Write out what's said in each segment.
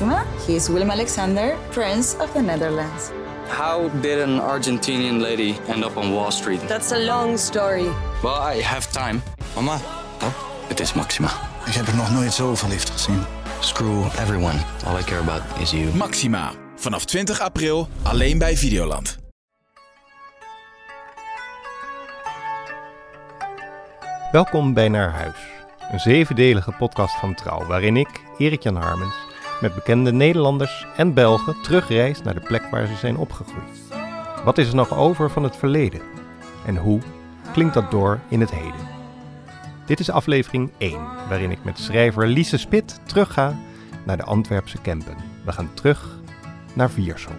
Maxima. He is Willem Alexander, Prince of the Netherlands. How did an Argentinian lady end up on Wall Street? That's a long story. Well, I have time. Mama, Oh, het is Maxima. ik heb er nog nooit zo verliefd gezien. Screw everyone. All I care about is you. Maxima. Vanaf 20 april alleen bij Videoland. Welkom bij Naar Huis, een zevendelige podcast van Trouw, waarin ik, Erik-Jan Harmens, met bekende Nederlanders en Belgen terugreis naar de plek waar ze zijn opgegroeid. Wat is er nog over van het verleden? En hoe klinkt dat door in het heden? Dit is aflevering 1, waarin ik met schrijver Lise Spit terugga naar de Antwerpse Kempen. We gaan terug naar Viersel.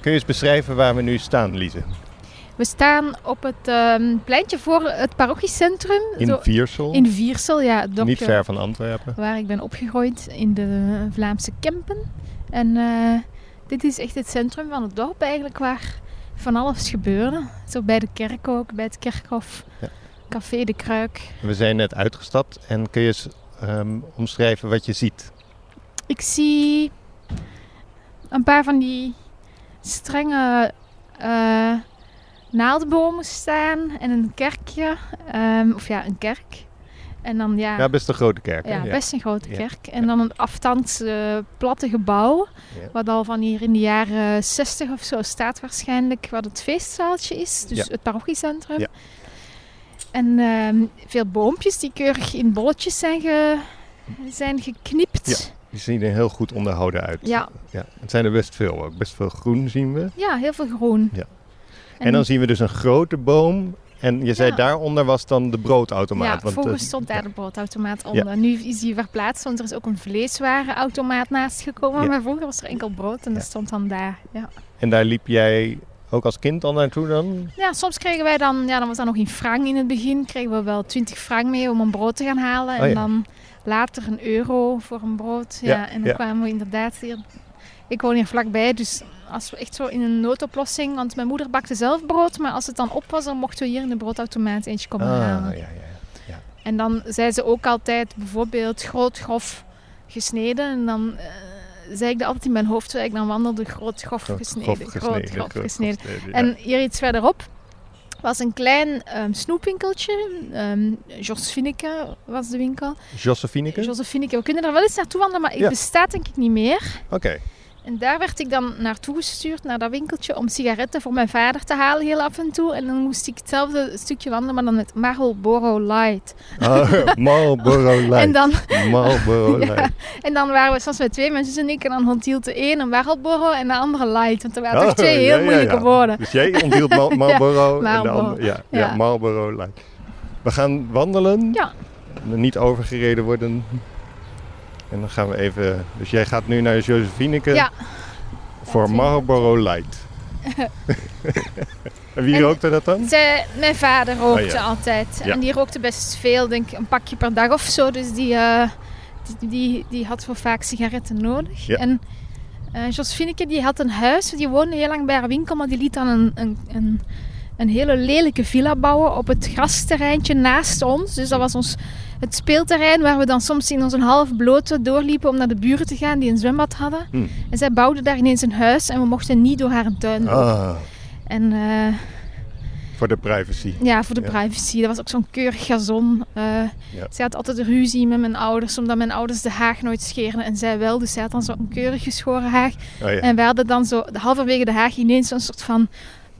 Kun je eens beschrijven waar we nu staan, Lise? We staan op het ehm, pleintje voor het parochiecentrum. In Zo- Viersel, in Viersel, ja. niet ver van Antwerpen. Waar ik ben opgegroeid in de Vlaamse Kempen. En eh, dit is echt het centrum van het dorp eigenlijk waar van alles gebeurde. Zo bij de kerk ook, bij het kerkhof. Ja. Café de Kruik. We zijn net uitgestapt en kun je eens ehm, omschrijven wat je ziet? Ik zie een paar van die strenge eh naaldbomen staan en een kerkje. ehm, of ja, een kerk. En dan ja, Ja, best een grote kerk. hè? ja, best een grote kerk. En dan een aftans eh, platte gebouw. Wat al van hier in de jaren 60 of zo staat waarschijnlijk. Wat het feestzaaltje is. Dus het parochiecentrum. Ja. En ehm, veel boompjes die keurig in bolletjes zijn, ge, zijn geknipt. Die zien er heel goed onderhouden uit. Ja. ja. Het zijn er best veel ook. Best veel groen zien we. Ja, heel veel groen. Ja. En, dan zien we dus een grote boom. En je zei Ja. daaronder was dan de broodautomaat. Ja, want, vroeger eh, stond daar de broodautomaat onder. Nu is die verplaatst, want er is ook een vleeswarenautomaat naast gekomen. Ja. Maar vroeger was er enkel brood en dat stond dan daar. Ja. En daar liep jij ook als kind al naartoe dan? ja, soms kregen wij dan, ja, dan was dat nog in frank in het begin, kregen we wel 20 frank mee om een brood te gaan halen. Oh en dan later een euro voor een brood. Ja, Ja, en dan ja. kwamen we inderdaad hier. Ik woon hier vlakbij, dus als we echt zo in een noodoplossing, want mijn moeder bakte zelf brood, maar als het dan op was, dan mochten we hier in de broodautomaat eentje komen halen. Ah, ja, ja. En dan zei ze ook altijd bijvoorbeeld groot, grof gesneden. En dan eh, zei ik dat altijd in mijn hoofd, ik dan wandelde, groot, grof Grof- gesneden. grof groot, grof grof gesneden. En hier iets verderop was een klein ehm, snoepwinkeltje. Ehm Josfineke was de winkel. Josephineke? Josephineke, we kunnen daar wel eens naartoe wandelen, maar het Ja. bestaat denk ik niet meer. Oké. En daar werd ik dan naartoe gestuurd, naar dat winkeltje, om sigaretten voor mijn vader te halen heel af en toe. En dan moest ik hetzelfde stukje wandelen, maar dan met Marlboro Light. Ah, Marlboro Light. En dan Marlboro Ja. En dan waren we soms met twee mensen en ik. En dan onthield de een een Marlboro en de andere light. Want er waren toch Oh, twee heel ja, moeilijke ja. woorden. Dus jij onthield Marlboro en de andere... Ja, ja. Ja. Marlboro Light. We gaan wandelen. Ja. Niet overgereden worden. En dan gaan we even... Dus jij gaat nu naar Josephineke Ja. voor Marlboro Light. en wie En- rookte dat dan? Zij, mijn vader rookte Oh, ja. altijd. Ja. En die rookte best veel, denk ik een pakje per dag of zo. Dus die, eh, die, die, die had wel vaak sigaretten nodig. Ja. En eh Josfineke die had een huis. Die woonde heel lang bij haar winkel, maar die liet dan een, een, een, een hele lelijke villa bouwen op het grasterreintje naast ons. Dus dat was ons het speelterrein waar we dan soms in onze half blote doorliepen om naar de buren te gaan die een zwembad hadden. Hm. En zij bouwde daar ineens een huis en we mochten niet door haar tuin lopen. Ah, En eh, voor de privacy. ja, voor de Ja. privacy. Dat was ook zo'n keurig gazon. Ja. Zij had altijd ruzie met mijn ouders, omdat mijn ouders de haag nooit scheerden en zij wel. Dus zij had dan zo'n keurig geschoren haag. Oh, ja. En wij hadden dan zo halverwege de haag ineens zo'n soort van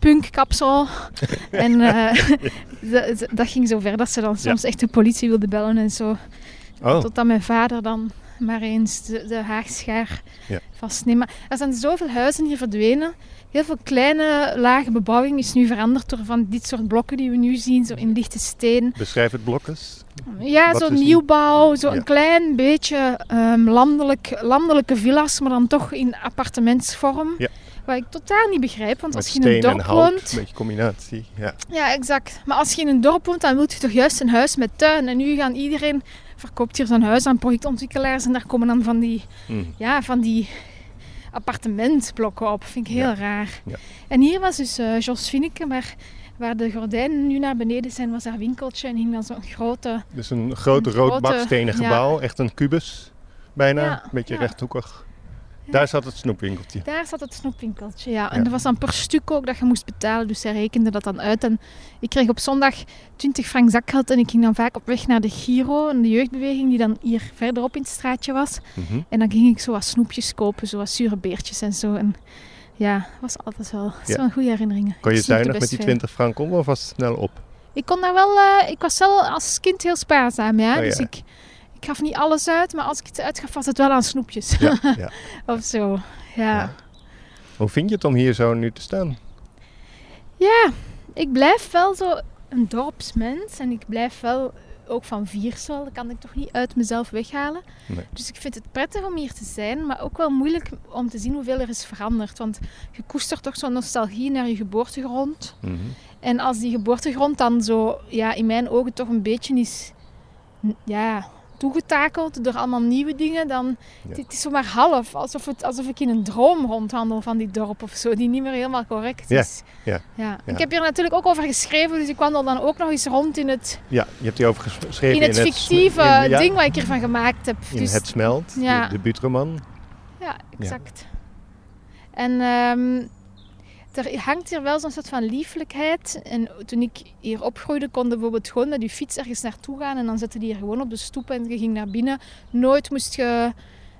punkkapsel. en eh, dat, dat ging zo ver dat ze dan soms echt de politie wilde bellen en zo. Oh, Totdat mijn vader dan maar eens de, de haagschaar Ja. vastneemt. Maar er zijn zoveel huizen hier verdwenen. Heel veel kleine, lage bebouwing is nu veranderd door van dit soort blokken die we nu zien, zo in lichte steen. beschrijf het blok eens. Ja, zo'n nieuwbouw, zo Ja. een klein beetje ehm, landelijk, landelijke villa's, maar dan toch in appartementsvorm. Ja. Wat ik totaal niet begrijp, want Met als je in een dorp hout, woont... een beetje combinatie. Ja. Ja, exact. Maar als je in een dorp woont, dan wil je toch juist een huis met tuin. En nu gaan iedereen verkoopt hier zo'n huis aan projectontwikkelaars en daar komen dan van die, Mm. ja, van die appartementblokken op. Vind ik heel Ja. raar. Ja. En hier was dus eh Jos Finneke, maar waar de gordijnen nu naar beneden zijn, was haar winkeltje en hing dan zo'n grote... Dus een groot rood bakstenen ja. gebouw, echt een kubus bijna, een beetje ja. rechthoekig. Daar zat het snoepwinkeltje. Daar zat het snoepwinkeltje, ja. En Ja. er was dan per stuk ook dat je moest betalen, dus zij rekende dat dan uit. En ik kreeg op zondag 20 frank zakgeld en ik ging dan vaak op weg naar de Giro, en de jeugdbeweging die dan hier verderop in het straatje was. Mhm. En dan ging ik zo wat snoepjes kopen, zoals zure beertjes en zo. En ja, dat was altijd wel, dat Ja. wel een goede herinneringen. Kon je zuinig met die veel. 20 frank om of was het snel op? Ik kon daar wel, eh, ik was wel als kind heel spaarzaam, ja. Oh, Dus ja. ik, ik gaf niet alles uit, maar als ik het uitgaf, was het wel aan snoepjes. Ja, ja. of zo, ja. Ja. Hoe vind je het om hier zo nu te staan? Ja, ik blijf wel zo een dorpsmens en ik blijf wel ook van Viersel. Dat kan ik toch niet uit mezelf weghalen. Nee. Dus ik vind het prettig om hier te zijn, maar ook wel moeilijk om te zien hoeveel er is veranderd. Want je koestert toch zo'n nostalgie naar je geboortegrond. Mhm. En als die geboortegrond dan zo, ja, in mijn ogen toch een beetje is ja, toegetakeld door allemaal nieuwe dingen, dan Ja. het is maar half. Alsof, het, alsof ik in een droom rondhandel van die dorp of zo, die niet meer helemaal correct is. ja, ja. ja. Ik heb hier natuurlijk ook over geschreven, dus ik wandel dan ook nog eens rond in het, Ja, je hebt hierover ges- geschreven in het fictieve in- ding wat ik ervan gemaakt heb. In Dus- Het Smelt, de, de buurtroman. Ja, exact. En ehm, er hangt hier wel zo'n soort van lieflijkheid. En toen ik hier opgroeide, kon bijvoorbeeld gewoon met je fiets ergens naartoe gaan. En dan zette die hier gewoon op de stoep en je ging naar binnen. Nooit moest je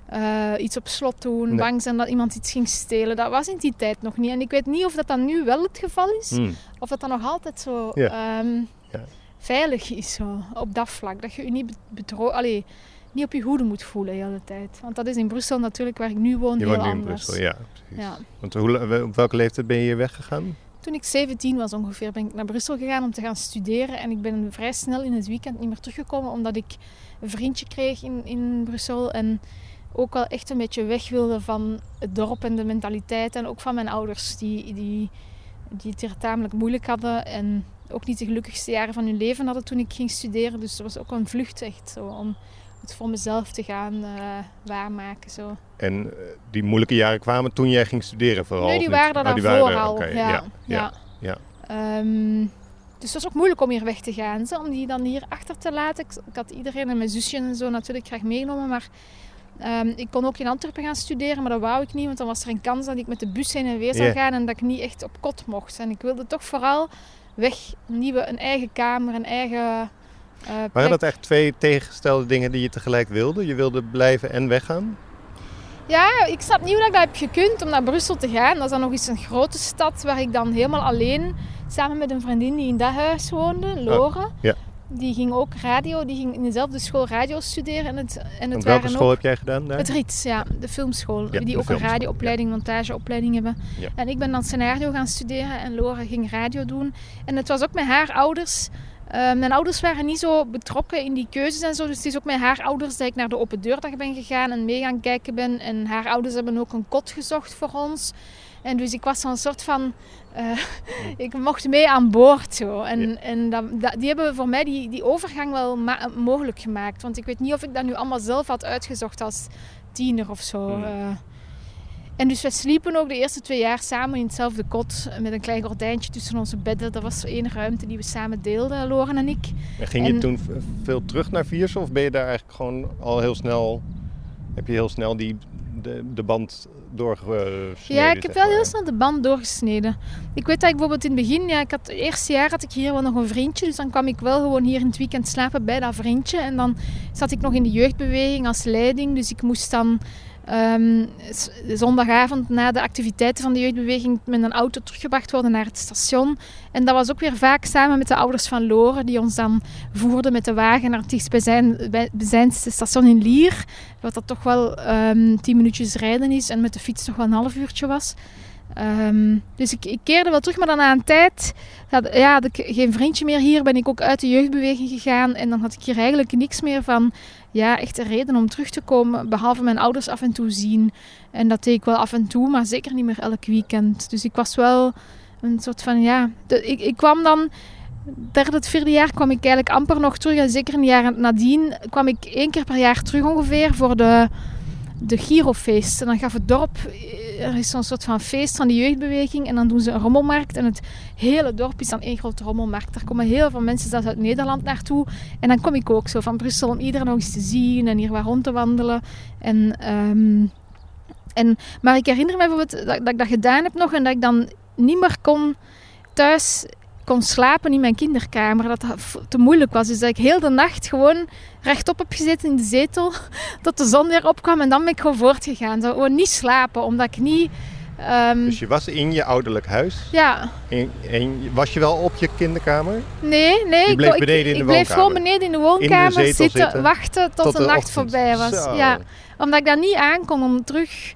eh, iets op slot doen, Nee. bang zijn dat iemand iets ging stelen. Dat was in die tijd nog niet. En ik weet niet of dat dan nu wel het geval is. Hmm. Of dat dan nog altijd zo Ja. ehm, Ja. veilig is zo, op dat vlak. Dat je je niet be- bedro- Allee, niet op je hoede moet voelen de hele tijd. Want dat is in Brussel natuurlijk, waar ik nu woon, Je heel woont nu in. Brussel, ja. Precies. Ja. Want hoe, op welke leeftijd ben je hier weggegaan? Toen ik 17 was ongeveer, ben ik naar Brussel gegaan om te gaan studeren. En ik ben vrij snel in het weekend niet meer teruggekomen, omdat ik een vriendje kreeg in, in Brussel. En ook wel echt een beetje weg wilde van het dorp en de mentaliteit. En ook van mijn ouders, die, die, die het hier tamelijk moeilijk hadden. En ook niet de gelukkigste jaren van hun leven hadden toen ik ging studeren. Dus dat was ook een vlucht echt, zo, om het voor mezelf te gaan eh, waarmaken. Zo. En eh, die moeilijke jaren kwamen toen jij ging studeren vooral? Nee, die waren er Oh, daarvoor al. oké, ja, ja, ja. ja. Ehm, dus het was ook moeilijk om hier weg te gaan. Zo, om die dan hier achter te laten. Ik, ik had iedereen en mijn zusje en zo natuurlijk graag meegenomen. Maar ehm, ik kon ook in Antwerpen gaan studeren. Maar dat wou ik niet. Want dan was er een kans dat ik met de bus heen en weer zou gaan. En dat ik niet echt op kot mocht. En ik wilde toch vooral weg. Nieuwe, een eigen kamer, een eigen eh, Waren dat echt twee tegengestelde dingen die je tegelijk wilde? Je wilde blijven en weggaan? Ja, ik snap niet hoe ik dat heb gekund om naar Brussel te gaan. Dat is dan nog eens een grote stad waar ik dan helemaal alleen, samen met een vriendin die in dat huis woonde, Lore. ja. Die ging ook radio, die ging in dezelfde school radio studeren. En het, en het welke school ook, heb jij gedaan daar? Het RITS, ja, de filmschool. Ja, die ook een radioopleiding, montageopleiding hebben. En ik ben dan scenario gaan studeren en Lore ging radio doen. En het was ook met haar ouders. Eh, mijn ouders waren niet zo betrokken in die keuzes en zo. Dus het is ook met haar ouders dat ik naar de open deurdag ben gegaan en mee gaan kijken ben. En haar ouders hebben ook een kot gezocht voor ons. En dus ik was zo'n soort van... eh, ik mocht mee aan boord zo. En, Ja. en dat, dat- die hebben voor mij die, die overgang wel mogelijk gemaakt. Want ik weet niet of ik dat nu allemaal zelf had uitgezocht als tiener of zo. Hmm. eh. En dus we sliepen ook de eerste twee jaar samen in hetzelfde kot. Met een klein gordijntje tussen onze bedden. Dat was één ruimte die we samen deelden, Loren en ik. En ging je en- toen veel terug naar Viersel? Of ben je daar eigenlijk gewoon al heel snel... Heb je heel snel die, de, de band doorgesneden? Ja, ik heb wel maar? heel snel de band doorgesneden. Ik weet dat ik bijvoorbeeld in het begin, ja, ik had, het eerste jaar had ik hier wel nog een vriendje. Dus dan kwam ik wel gewoon hier in het weekend slapen bij dat vriendje. En dan zat ik nog in de jeugdbeweging als leiding. Dus ik moest dan ehm, zondagavond na de activiteiten van de jeugdbeweging met een auto teruggebracht worden naar het station. En dat was ook weer vaak samen met de ouders van Loren, die ons dan voerden met de wagen naar het dichtstbijzijnste station in Lier. Wat dat toch wel ehm tien minuutjes rijden is en met de fiets toch wel een half uurtje was. Ehm, dus ik, ik keerde wel terug, maar dan na een tijd ja, had ik geen vriendje meer hier. Ben ik ook uit de jeugdbeweging gegaan en dan had ik hier eigenlijk niks meer van ja, echt een reden om terug te komen. Behalve mijn ouders af en toe zien. En dat deed ik wel af en toe, maar zeker niet meer elk weekend. Dus ik was wel een soort van ja. ik, ik kwam dan derde, het vierde jaar kwam ik eigenlijk amper nog terug. En zeker de jaren nadien kwam ik één keer per jaar terug ongeveer voor de, de Girofeest. En dan gaf het dorp, eh, er is zo'n soort van feest van de jeugdbeweging. En dan doen ze een rommelmarkt. En het hele dorp is dan één grote rommelmarkt. Daar komen heel veel mensen zelfs uit Nederland naartoe. En dan kom ik ook zo van Brussel om iedereen nog eens te zien en hier waar rond te wandelen. En... ehm, en, maar ik herinner me bijvoorbeeld dat, dat ik dat gedaan heb nog en dat ik dan niet meer kon thuis kon slapen in mijn kinderkamer. Dat te moeilijk was. Dus dat ik heel de nacht gewoon rechtop heb gezeten in de zetel tot de zon weer opkwam en dan ben ik gewoon voortgegaan. Zo, gewoon niet slapen, omdat ik niet... ehm, Dus je was in je ouderlijk huis ja, en, en was je wel op je kinderkamer? nee, nee. Je ik, bleef ik- beneden in ik de bleef woonkamer? gewoon beneden in de woonkamer zitten, zitten? wachten tot, de, nacht ochtend. voorbij was. Zo. Ja, omdat ik dat niet aankon om terug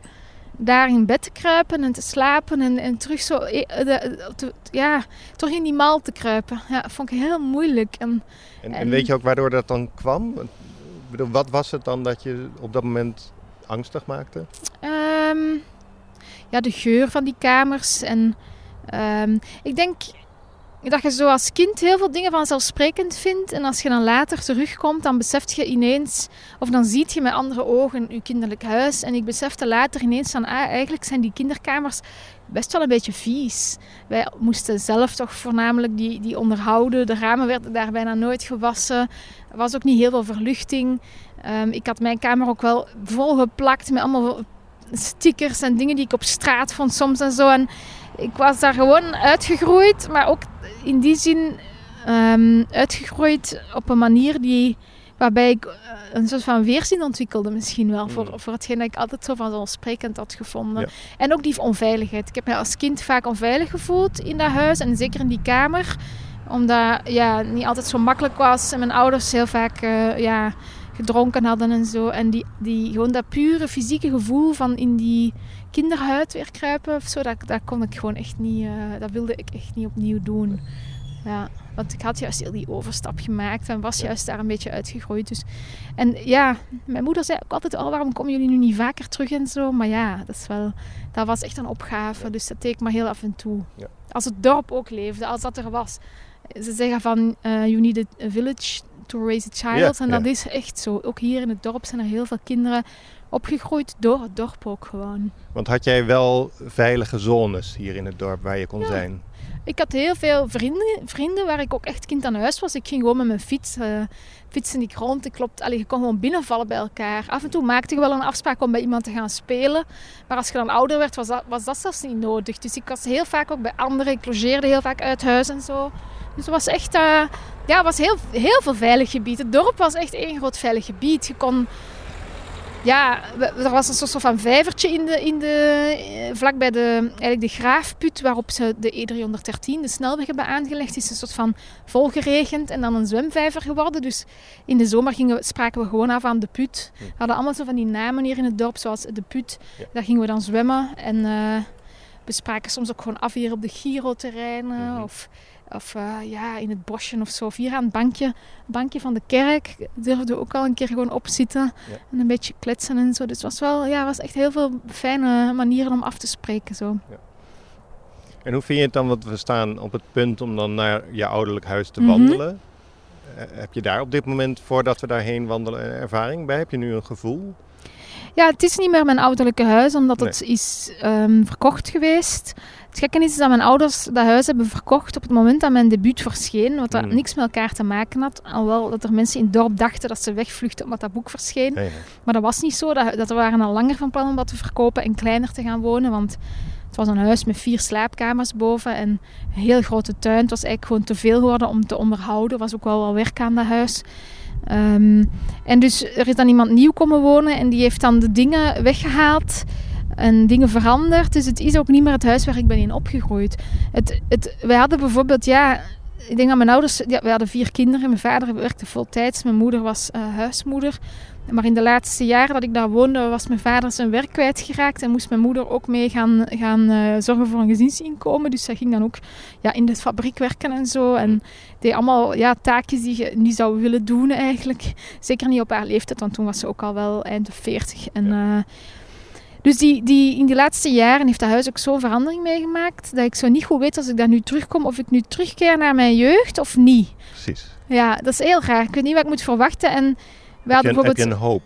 daar in bed te kruipen en te slapen en, en terug zo ja, toch in die mal te kruipen. Ja, dat vond ik heel moeilijk. En, En, en En- weet je ook waardoor dat dan kwam? Bedoel, wat was het dan dat je op dat moment angstig maakte? ehm, ja, de geur van die kamers. En ehm, ik denk dat je zo als kind heel veel dingen vanzelfsprekend vindt. En als je dan later terugkomt, dan beseft je ineens, of dan ziet je met andere ogen je kinderlijk huis. En ik besefte later ineens van, ah, eigenlijk zijn die kinderkamers best wel een beetje vies. Wij moesten zelf toch voornamelijk die, die onderhouden. De ramen werden daar bijna nooit gewassen. Er was ook niet heel veel verluchting. Ehm, ik had mijn kamer ook wel volgeplakt met allemaal stickers en dingen die ik op straat vond soms en zo. En ik was daar gewoon uitgegroeid, maar ook in die zin ehm, uitgegroeid op een manier die, waarbij ik eh, een soort van weerzin ontwikkelde misschien wel. Voor, voor hetgeen dat ik altijd zo vanzelfsprekend had gevonden. Ja. En ook die onveiligheid. Ik heb me als kind vaak onveilig gevoeld in dat huis en zeker in die kamer. Omdat ja, het niet altijd zo makkelijk was en mijn ouders heel vaak eh, ja, gedronken hadden en zo. En die, die, gewoon dat pure fysieke gevoel van in die kinderhuid weer kruipen of zo, dat, dat kon ik gewoon echt niet, eh, dat wilde ik echt niet opnieuw doen. Ja, want ik had juist heel die overstap gemaakt en was juist daar een beetje uitgegroeid. Dus. En ja, mijn moeder zei ook altijd, oh, waarom komen jullie nu niet vaker terug en zo? Maar ja, dat, is wel, dat was echt een opgave, dus dat deed ik maar heel af en toe. Ja. Als het dorp ook leefde, als dat er was. Ze zeggen van, eh, you need a village to raise a child. Ja, en dat ja. is echt zo. Ook hier in het dorp zijn er heel veel kinderen opgegroeid door het dorp ook gewoon. Want had jij wel veilige zones hier in het dorp waar je kon Ja. zijn? Ik had heel veel vrienden, vrienden waar ik ook echt kind aan huis was. Ik ging gewoon met mijn fiets, eh fietsen ik rond. Ik klopt, allee, je kon gewoon binnenvallen bij elkaar. Af en toe maakte je wel een afspraak om bij iemand te gaan spelen. Maar als je dan ouder werd, was dat, was dat zelfs niet nodig. Dus ik was heel vaak ook bij anderen. Ik logeerde heel vaak uit huis en zo. Dus het was echt eh, ja, het was heel, heel veel veilig gebied. Het dorp was echt één groot veilig gebied. Je kon... Ja, er was een soort van vijvertje in de, in de, eh, vlakbij de, eigenlijk de graafput waarop ze de E313, de snelweg, hebben aangelegd. is een soort van volgeregend en dan een zwemvijver geworden. Dus in de zomer gingen we, spraken we gewoon af aan de put. We hadden allemaal zo van die namen hier in het dorp, zoals de put. Daar gingen we dan zwemmen en eh, we spraken soms ook gewoon af hier op de Giro-terreinen. Mhm. Of, of eh, ja, in het bosje of zo. Of hier aan het bankje, bankje van de kerk durfden we ook al een keer gewoon opzitten. Ja. En een beetje kletsen en zo. Dus het was wel, ja, was echt heel veel fijne manieren om af te spreken. Zo. En hoe vind je het dan, want we staan op het punt om dan naar je ouderlijk huis te Mhm. wandelen. Eh, heb je daar op dit moment, voordat we daarheen wandelen, een ervaring bij? Heb je nu een gevoel? Ja, het is niet meer mijn ouderlijke huis, omdat het is ehm, verkocht geweest. Het gekke is dat mijn ouders dat huis hebben verkocht op het moment dat mijn debuut verscheen, wat dat Mm. niks met elkaar te maken had. Alhoewel dat er mensen in het dorp dachten dat ze wegvluchten omdat dat boek verscheen. Nee, nee. Maar dat was niet zo. Dat, dat we waren al langer van plan om dat te verkopen en kleiner te gaan wonen. Want het was een huis met vier slaapkamers boven en een heel grote tuin. Het was eigenlijk gewoon te veel geworden om te onderhouden. Er was ook wel wat werk aan dat huis. Ehm, en dus er is dan iemand nieuw komen wonen en die heeft dan de dingen weggehaald en dingen veranderd. Dus het is ook niet meer het huis waar ik ben in opgegroeid. Het, het, wij hadden bijvoorbeeld, ja, ik denk dat mijn ouders, ja, we hadden vier kinderen. Mijn vader werkte voltijds, mijn moeder was eh, huismoeder. Maar in de laatste jaren dat ik daar woonde, was mijn vader zijn werk kwijtgeraakt. En moest mijn moeder ook mee gaan, gaan eh, zorgen voor een gezinsinkomen. Dus zij ging dan ook ja, in de fabriek werken en zo. En deed allemaal ja, taakjes die je niet zou willen doen eigenlijk. Zeker niet op haar leeftijd, want toen was ze ook al wel eind de 40. En, eh, Dus die, die, in die laatste jaren heeft dat huis ook zo'n verandering meegemaakt dat ik zo niet goed weet als ik daar nu terugkom of ik nu terugkeer naar mijn jeugd of niet. Precies. Ja, dat is heel raar. Ik weet niet wat ik moet verwachten. En we je, hadden heb bijvoorbeeld... je een hoop?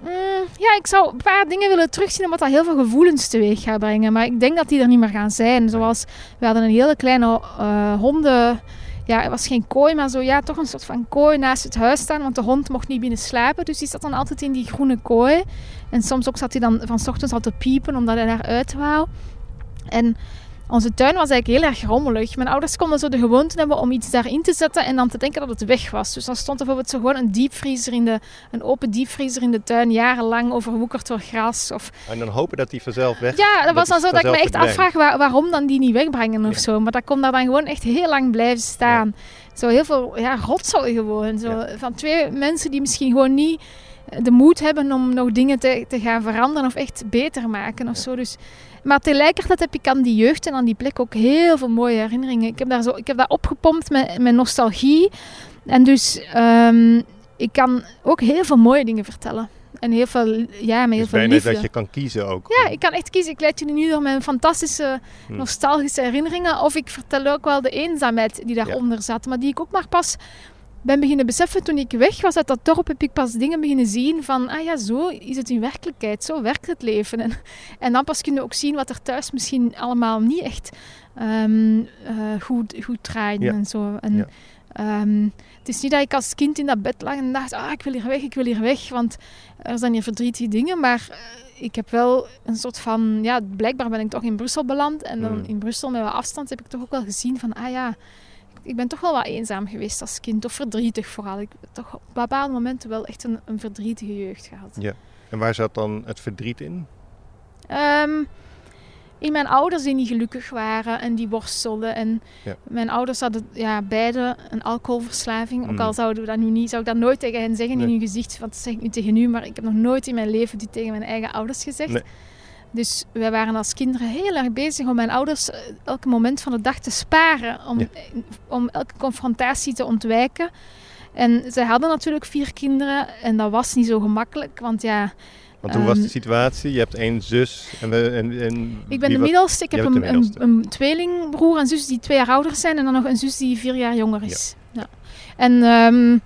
Mm, ja, ik zou een paar dingen willen terugzien omdat dat heel veel gevoelens teweeg gaat brengen. Maar ik denk dat die er niet meer gaan zijn. Zoals, we hadden een hele kleine eh, honden... Ja, het was geen kooi, maar zo, ja, toch een soort van kooi naast het huis staan. Want de hond mocht niet binnen slapen. Dus die zat dan altijd in die groene kooi. En soms ook zat hij dan van 's ochtends al te piepen omdat hij daaruit wou. En onze tuin was eigenlijk heel erg rommelig. Mijn ouders konden zo de gewoonte hebben om iets daarin te zetten en dan te denken dat het weg was. Dus dan stond er bijvoorbeeld zo gewoon een diepvriezer in de, een open diepvriezer in de tuin, jarenlang overwoekerd door gras. Of... En dan hopen dat die vanzelf weg Ja, dat was dan zo dat ik me echt afvraag waar- waarom dan die niet wegbrengen of Ja. zo. Maar dat kon daar dan gewoon echt heel lang blijven staan. Zo heel veel ja, rotzooi gewoon. Zo, Ja. Van twee mensen die misschien gewoon niet de moed hebben om nog dingen te, te gaan veranderen of echt beter maken of zo. Dus, maar tegelijkertijd heb ik aan die jeugd en aan die plek ook heel veel mooie herinneringen. Ik heb daar, zo, ik heb daar opgepompt met, met nostalgie. En dus ehm, ik kan ook heel veel mooie dingen vertellen. En heel veel, ja, met heel Dus veel liefde. dat je kan kiezen ook. Ja, ik kan echt kiezen. Ik leid jullie nu door mijn fantastische, Hm. nostalgische herinneringen. Of ik vertel ook wel de eenzaamheid die daaronder zat. Maar die ik ook maar pas ben beginnen beseffen toen ik weg was uit dat dorp. Heb ik pas dingen beginnen zien van, ah ja, zo is het in werkelijkheid. Zo werkt het leven. En, en dan pas kun je ook zien wat er thuis misschien allemaal niet echt ehm, eh, goed, goed draaide Ja. en zo. En, Ja. ehm, het is niet dat ik als kind in dat bed lag en dacht, ah, ik wil hier weg, ik wil hier weg. Want er zijn hier verdrietige dingen, maar eh, ik heb wel een soort van... Ja, blijkbaar ben ik toch in Brussel beland. En dan Mm. in Brussel met wat afstand heb ik toch ook wel gezien van... Ah ja, ik ben toch wel wat eenzaam geweest als kind. Of verdrietig vooral. Ik heb toch op bepaalde momenten wel echt een, een verdrietige jeugd gehad. En waar zat dan het verdriet in? Ehm, in mijn ouders die niet gelukkig waren en die worstelden. En Ja. mijn ouders hadden ja, beide een alcoholverslaving. Ook Mm. al zouden we dat nu niet, zou ik dat nooit tegen hen zeggen in hun gezicht. Want dat zeg ik nu tegen u, maar ik heb nog nooit in mijn leven dit tegen mijn eigen ouders gezegd. Nee. Dus wij waren als kinderen heel erg bezig om mijn ouders eh, elk moment van de dag te sparen. Om, Ja. om elke confrontatie te ontwijken. En zij hadden natuurlijk vier kinderen en dat was niet zo gemakkelijk. Want ja, Want hoe was Ehm, de situatie? Je hebt één zus en... en, en ik ben de middelste. Ik heb een, een tweelingbroer en zus die twee jaar ouder zijn. En dan nog een zus die vier jaar jonger is. Ja. En, ehm,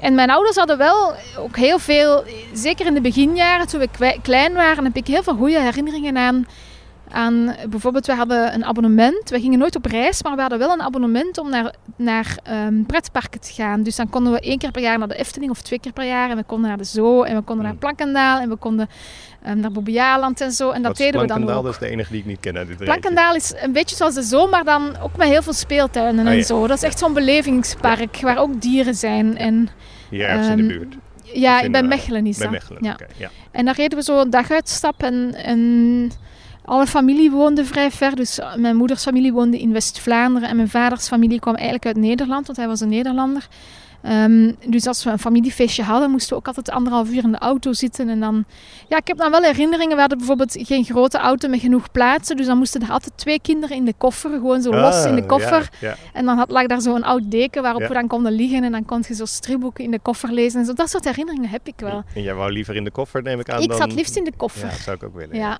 en mijn ouders hadden wel ook heel veel, zeker in de beginjaren toen we klein waren, heb ik heel veel goede herinneringen aan. aan bijvoorbeeld, we hadden een abonnement. We gingen nooit op reis, maar we hadden wel een abonnement om naar, naar ehm, pretparken te gaan. Dus dan konden we één keer per jaar naar de Efteling of twee keer per jaar. En we konden naar de Zoo en we konden naar Hmm. Plankendaal en we konden ehm, naar Bobbejaarland en zo. En dat deden we dan Plankendaal? ook. Dat is de enige die ik niet ken uit dit. Plankendaal is een beetje zoals de zoo, maar dan ook met heel veel speeltuinen Ah, en ja. zo. Dat is echt zo'n belevingspark waar ook dieren zijn. En Hier ergens in de Ehm, buurt. ja, in, bij eh, Mechelen is Bij dat. Mechelen. Ja. ja. En daar reden we zo een daguitstap en, en alle familie woonde vrij ver. Dus mijn moeders familie woonde in West-Vlaanderen en mijn vaders familie kwam eigenlijk uit Nederland, want hij was een Nederlander. Ehm, dus als we een familiefeestje hadden, moesten we ook altijd anderhalf uur in de auto zitten. En dan, ja, ik heb dan wel herinneringen. We hadden bijvoorbeeld geen grote auto met genoeg plaatsen. Dus dan moesten er altijd twee kinderen in de koffer, gewoon zo los in de Ah, koffer. Ja, ja. En dan had, lag daar zo'n oud deken waarop Ja. we dan konden liggen. En dan kon je zo stripboeken in de koffer lezen. En zo. Dat soort herinneringen heb ik wel. En jij wou liever in de koffer, neem ik aan, Ik dan... zat liefst in de Ja, koffer. dat zou ik ook willen. Ja.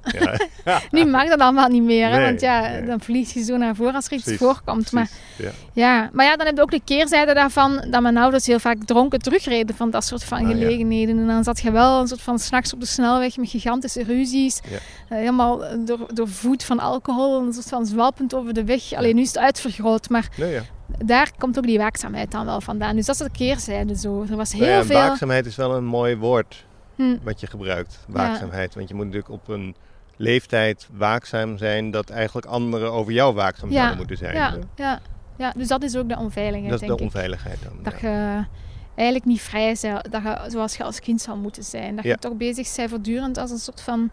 ja. Nu mag dat allemaal niet meer, hè, Nee, want ja, nee. dan vlieg je zo naar voren als er iets Precies, voorkomt. Maar precies, ja. ja. maar ja, dan heb je ook de keerzijde daarvan dat mijn ouders heel vaak dronken terugreden van dat soort van Ah, ja. gelegenheden. En dan zat je wel een soort van s'nachts op de snelweg met gigantische ruzies. Ja. Eh, helemaal eh, door, door voet van alcohol, een soort van zwalpend over de weg. Alleen nu is het uitvergroot, maar Nee, ja. daar komt ook die waakzaamheid dan wel vandaan. Dus dat is de keerzijde zo. Er was heel Nou ja, veel... Waakzaamheid is wel een mooi woord Hm. wat je gebruikt. Waakzaamheid. Want je moet natuurlijk op een leeftijd waakzaam zijn dat eigenlijk anderen over jou waakzaam zouden moeten zijn. Ja, ja, ja, dus dat is ook de onveiligheid, Dat is denk de ik. onveiligheid dan. Dat ja. je eigenlijk niet vrij bent, dat je, zoals je als kind zou moeten zijn. Dat Ja. je toch bezig bent voortdurend als een soort van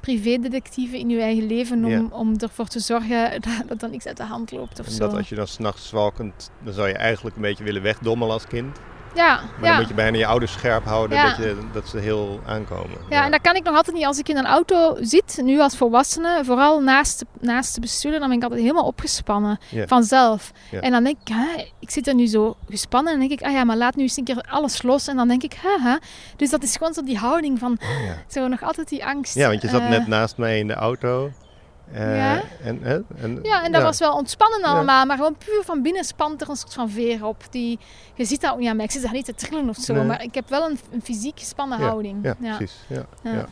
privédetectieve in je eigen leven om, Ja. om ervoor te zorgen dat, dat er niks uit de hand loopt of En zo. dat als je dan s'nachts zwalkend, dan zou je eigenlijk een beetje willen wegdommelen als kind. Ja, Maar ja. dan moet je bijna je ouders scherp houden dat, je, dat ze heel aankomen. Ja, en dat kan ik nog altijd niet als ik in een auto zit, nu als volwassene, vooral naast de, naast de bestuurder, dan ben ik altijd helemaal opgespannen vanzelf. En dan denk ik, hè, ik zit er nu zo gespannen en dan denk ik, ah ja, maar laat nu eens een keer alles los. En dan denk ik, haha. Dus dat is gewoon zo die houding van, Oh, zo nog altijd die angst. Ja, want je zat eh, net naast mij in de auto. Eh, Ja. En, hè, en, Ja, en dat ja. was wel ontspannen allemaal, maar gewoon puur van binnen spant er een soort van veer op. Die, je ziet dat ook niet aan mij, ik zit daar niet te trillen of zo, Nee. maar ik heb wel een, een fysiek gespannen Ja, houding. Ja, Ja. precies. Ja, Ja. ja.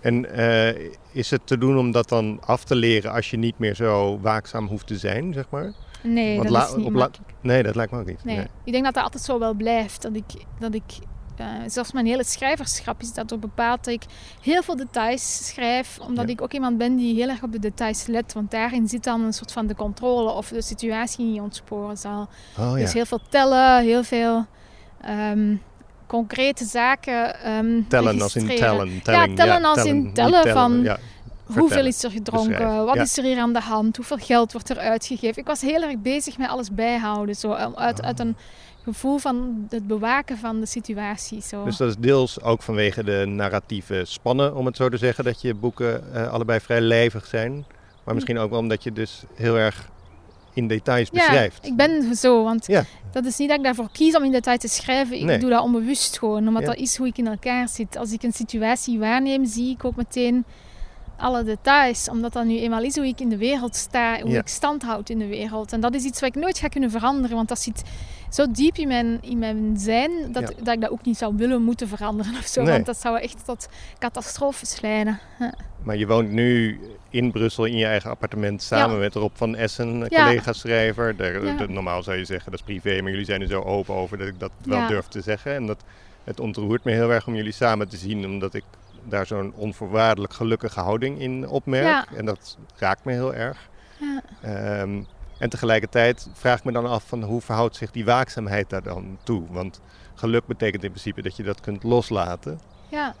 En eh, is het te doen om dat dan af te leren als je niet meer zo waakzaam hoeft te zijn, zeg maar? Nee, Want dat is niet. Nee, dat lijkt me ook niet. Nee. Nee. ik denk dat dat altijd zo wel blijft. Dat ik, dat ik eh, zelfs mijn hele schrijverschap is dat ook bepaald dat ik heel veel details schrijf, omdat Ja. ik ook iemand ben die heel erg op de details let. Want daarin zit dan een soort van de controle of de situatie niet ontsporen zal. Oh ja. Dus heel veel tellen, heel veel ehm, concrete zaken. ehm, tellen als in tellen. telling, tellen als in tellen van- Ja. Hoeveel is er gedronken? Wat Ja. is er hier aan de hand? Hoeveel geld wordt er uitgegeven? Ik was heel erg bezig met alles bijhouden. Zo, um, uit, Oh. uit een gevoel van het bewaken van de situatie. Zo. Dus dat is deels ook vanwege de narratieve spannen, om het zo te zeggen, dat je boeken eh, allebei vrij lijvig zijn. Maar misschien ook wel omdat je dus heel erg in details ja, beschrijft. ik ben zo. Want Ja. dat is niet dat ik daarvoor kies om in detail te schrijven. Ik Nee. doe dat onbewust gewoon. Omdat Ja. dat is hoe ik in elkaar zit. Als ik een situatie waarneem, zie ik ook meteen alle details. Omdat dat nu eenmaal is hoe ik in de wereld sta. Hoe ik stand houd in de wereld. En dat is iets wat ik nooit ga kunnen veranderen. Want dat zit zo diep in mijn, in mijn zijn. Dat, Ja. dat ik dat ook niet zou willen moeten veranderen of zo. Nee. Want dat zou echt tot catastrofes leiden. Ja. Maar je woont nu in Brussel in je eigen appartement samen Ja. met Rob van Essen, collega-schrijver. Daar- Ja. de- normaal zou je zeggen dat is privé, maar jullie zijn er zo open over dat ik dat wel durf te zeggen. En dat, het ontroert me heel erg om jullie samen te zien, omdat ik daar zo'n onvoorwaardelijk gelukkige houding in opmerk. En dat raakt me heel erg. Ja. En tegelijkertijd vraag ik me dan af van hoe verhoudt zich die waakzaamheid daar dan toe? Want geluk betekent in principe dat je dat kunt loslaten. Ja,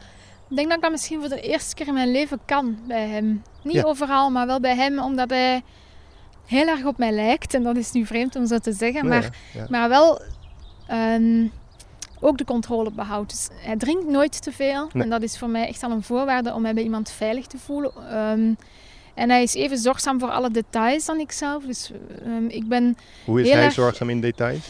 ik denk dat ik dat misschien voor de eerste keer in mijn leven kan bij hem. Niet Ja. overal, maar wel bij hem, omdat hij heel erg op mij lijkt. En dat is nu vreemd om zo te zeggen, maar, Ja, ja. maar wel ehm, ook de controle behoudt. Dus hij drinkt nooit te veel. Nee. En dat is voor mij echt al een voorwaarde om mij bij iemand veilig te voelen. Ehm, en hij is even zorgzaam voor alle details dan ik zelf. Dus ehm, ik ben Hoe is heel hij erg- zorgzaam in details?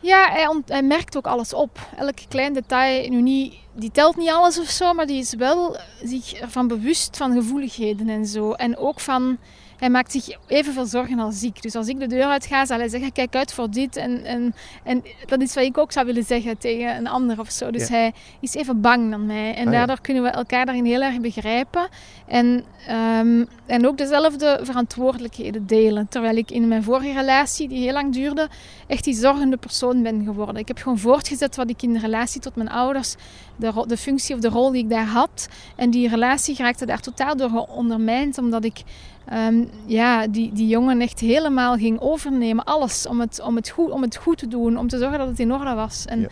ja, hij, ont- hij merkt ook alles op. Elk klein detail, nu niet, die telt niet alles of zo, maar die is wel zich ervan bewust van gevoeligheden en zo. En ook van, hij maakt zich evenveel zorgen als ik. Dus als ik de deur uit ga, zal hij zeggen, kijk uit voor dit. En, en, en dat is wat ik ook zou willen zeggen tegen een ander of zo. Dus Ja. hij is even bang dan mij. En Ah, ja. daardoor kunnen we elkaar daarin heel erg begrijpen. En, ehm, en ook dezelfde verantwoordelijkheden delen. Terwijl ik in mijn vorige relatie, die heel lang duurde, echt die zorgende persoon ben geworden. Ik heb gewoon voortgezet wat ik in de relatie tot mijn ouders, de, de functie of de rol die ik daar had. En die relatie raakte daar totaal door ondermijnd, omdat ik ehm, ja, die, die jongen echt helemaal ging overnemen. Alles om het, om, het goed, om het goed te doen, om te zorgen dat het in orde was. En, Ja.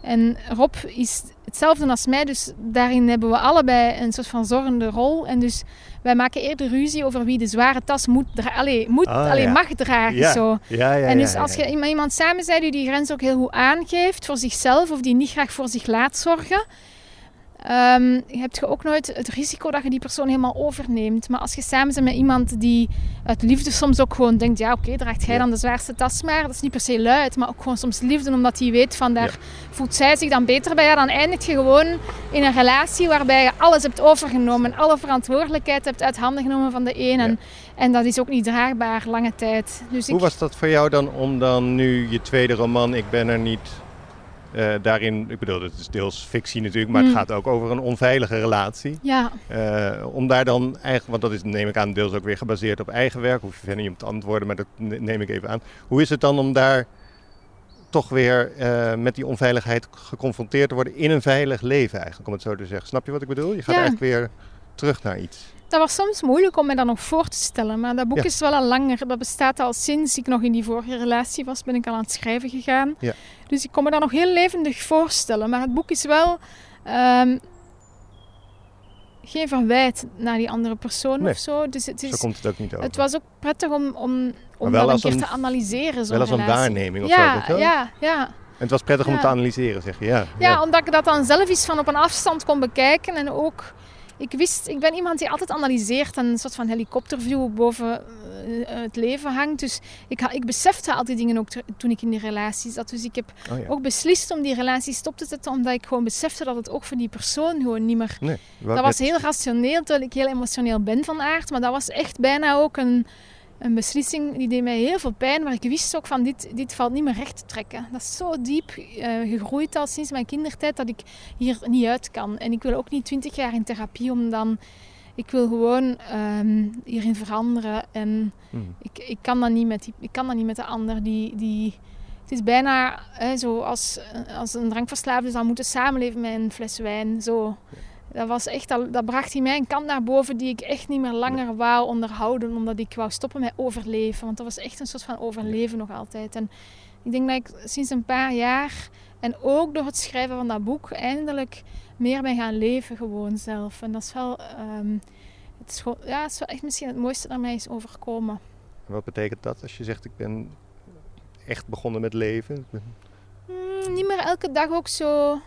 en Rob is hetzelfde als mij, dus daarin hebben we allebei een soort van zorgende rol. En dus wij maken eerder ruzie over wie de zware tas moet, allee, moet Ah, allee, ja. mag dragen. Ja. Zo. Ja, En dus als je iemand samen bent die die grens ook heel goed aangeeft voor zichzelf of die niet graag voor zich laat zorgen, ehm, heb je ook nooit het risico dat je die persoon helemaal overneemt. Maar als je samen bent met iemand die uit liefde soms ook gewoon denkt, ja oké, draagt jij dan de zwaarste tas maar. Dat is niet per se luid, maar ook gewoon soms liefde omdat hij weet van daar voelt zij zich dan beter bij. Ja, dan eindig je gewoon in een relatie waarbij je alles hebt overgenomen. en Alle verantwoordelijkheid hebt uit handen genomen van de een. En, en dat is ook niet draagbaar lange tijd. Dus Hoe ik, was dat voor jou dan om dan nu je tweede roman, Ik ben er niet, eh, daarin, ik bedoel, het is deels fictie natuurlijk, maar het Mm. gaat ook over een onveilige relatie. ja, Eh, om daar dan eigenlijk, want dat is neem ik aan deels ook weer gebaseerd op eigen werk, hoef je verder niet op te antwoorden, maar dat ne- neem ik even aan. Hoe is het dan om daar toch weer eh, met die onveiligheid geconfronteerd te worden in een veilig leven eigenlijk, om het zo te zeggen. Snap je wat ik bedoel? Je gaat Ja. eigenlijk weer terug naar iets. Dat was soms moeilijk om me dat nog voor te stellen. Maar dat boek Ja. is wel al langer. Dat bestaat al sinds ik nog in die vorige relatie was, ben ik al aan het schrijven gegaan. Ja. Dus ik kon me dat nog heel levendig voorstellen. Maar het boek is wel ehm, geen verwijt naar die andere persoon Nee. of zo. Dus het, Zo is, komt het ook niet over. het was ook prettig om, om, om wel dat een keer een- te analyseren. wel als een waarneming of zo, ja? Ja, ja. het was prettig om Ja. te analyseren, zeg je. Ja, Ja, omdat ik dat dan zelf eens van op een afstand kon bekijken. En ook, ik wist, ik ben iemand die altijd analyseert en een soort van helikopterview boven eh, het leven hangt. Dus ik, ik besefte al die dingen ook toen ik in die relatie zat. Dus ik heb Oh, ja. ook beslist om die relatie stop te zetten, omdat ik gewoon besefte dat het ook voor die persoon gewoon niet meer Nee, dat was heel rationeel, terwijl ik heel emotioneel ben van aard. Maar dat was echt bijna ook een, een beslissing die deed mij heel veel pijn. Maar ik wist ook van dit, dit valt niet meer recht te trekken. Dat is zo diep eh, gegroeid al sinds mijn kindertijd dat ik hier niet uit kan. En ik wil ook niet twintig jaar in therapie om dan... Ik wil gewoon ehm, hierin veranderen. En Hmm. ik, ik, kan dat niet met die, ik kan dat niet met de ander. Die, die, het is bijna hè, zo als, als een drankverslaafde zou moeten samenleven met een fles wijn. Zo. Dat, was echt, al- dat bracht in mij een kant naar boven die ik echt niet meer langer wou onderhouden. Omdat ik wou stoppen met overleven. Want dat was echt een soort van overleven nog altijd. En ik denk dat ik sinds een paar jaar, en ook door het schrijven van dat boek, eindelijk meer ben gaan leven gewoon zelf. En dat is wel, ehm, het is gewoon, ja, het is wel echt misschien het mooiste dat mij is overkomen. Wat betekent dat als je zegt ik ben echt begonnen met leven? Mm, niet meer elke dag ook zo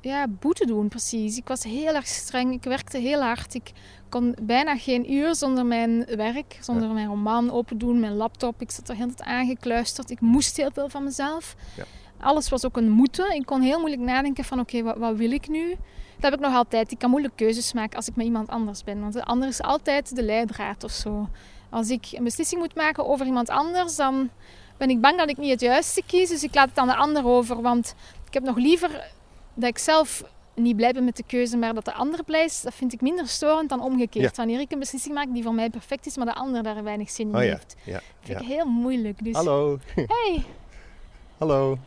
ja, boete doen, precies. Ik was heel erg streng. Ik werkte heel hard. Ik kon bijna geen uur zonder mijn werk, zonder mijn roman open doen, mijn laptop. Ik zat er heel tijd aangekluisterd. Ik moest heel veel van mezelf. Ja. Alles was ook een moeten. Ik kon heel moeilijk nadenken van oké, wat, wat wil ik nu? Dat heb ik nog altijd. Ik kan moeilijk keuzes maken als ik met iemand anders ben. Want de ander is altijd de leidraad of zo. Als ik een beslissing moet maken over iemand anders, dan ben ik bang dat ik niet het juiste kies. Dus ik laat het aan de ander over. Want ik heb nog liever dat ik zelf niet blij ben met de keuze, maar dat de ander blij is. Dat vind ik minder storend dan omgekeerd. Wanneer ik een beslissing maak die voor mij perfect is, maar de ander daar weinig zin in Oh ja, heeft. ja, vind ja. ik heel moeilijk. Dus Hallo, hey, hallo.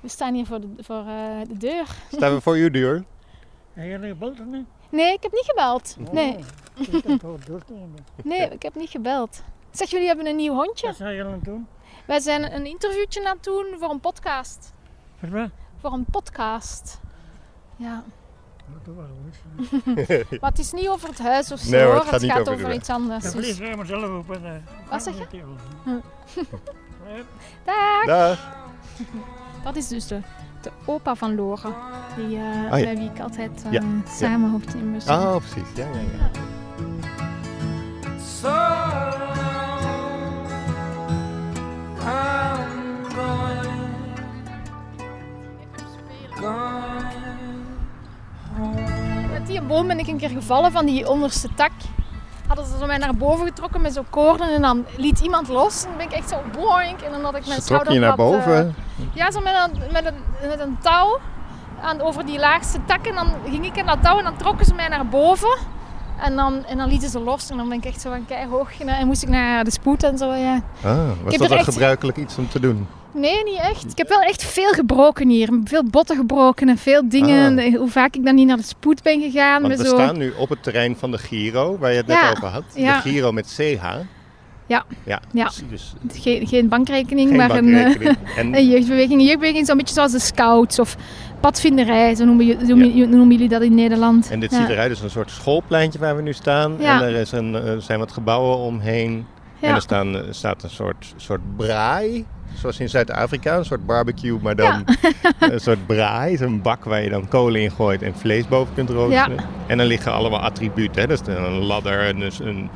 we staan hier voor de, voor, eh, de deur. Staan we voor uw deur? En jullie gebeld of niet? Nee, ik heb niet gebeld. Nee, Oh, ik heb het doorkomen. nee, ik heb niet gebeld. Zeg, jullie hebben een nieuw hondje. Wat zou je aan doen? Wij zijn een interviewtje aan het doen voor een podcast. Voor wat? Voor een podcast. Ja, Dat wel eens. maar het is niet over het huis of zo. Nee, hoor, het gaat niet gaat over over iets anders. Dan Dus. vlieg ik mezelf op en... eh, Wat zeg je? Hm. Ja. Dag! Dag. Dat is dus de, de opa van Lore. Die, eh Ah, ja. Bij wie ik altijd eh, Ja, samen hoopte in muziek. Oh, precies. Ja, ja, ja. Met die boom ben ik een keer gevallen van die onderste tak. Hadden ze mij naar boven getrokken met zo'n koorden en dan liet iemand los. En dan ben ik echt zo boink en dan had ik mijn Ze schouder je naar eh, boven. ja, zo met een, met een, met een touw aan, over die laagste tak. En dan ging ik in dat touw en dan trokken ze mij naar boven. En dan, en dan lieten ze los en dan ben ik echt zo van keihog. En, en moest ik naar de spoed en zo, ja. Ah, was dat een echt- gebruikelijk iets om te doen? Nee, niet echt. Ik heb wel echt veel gebroken hier. Veel botten gebroken en veel dingen. Ah. Hoe vaak ik dan niet naar de spoed ben gegaan. Want we zo... staan nu op het terrein van de Giro, waar je het net over had. ja. De Giro met CH. Ja. Ja, Ja. dus- dus Geen, geen bankrekening, geen maar een, eh, bankrekening. En een jeugdbeweging. Een jeugdbeweging is zo'n beetje zoals de scouts of padvinderij. Zo noemen, noemen- jullie dat in Nederland. En dit Ja. ziet eruit als een soort schoolpleintje waar we nu staan. Ja. En er is een, er zijn wat gebouwen omheen. Ja. En er staan, staat een soort, soort braai. Zoals in Zuid-Afrika, een soort barbecue, maar dan een soort braai. Zo'n bak waar je dan kolen in gooit en vlees boven kunt roosteren. En dan liggen allemaal attributen. Hè? Dus een ladder, en dus een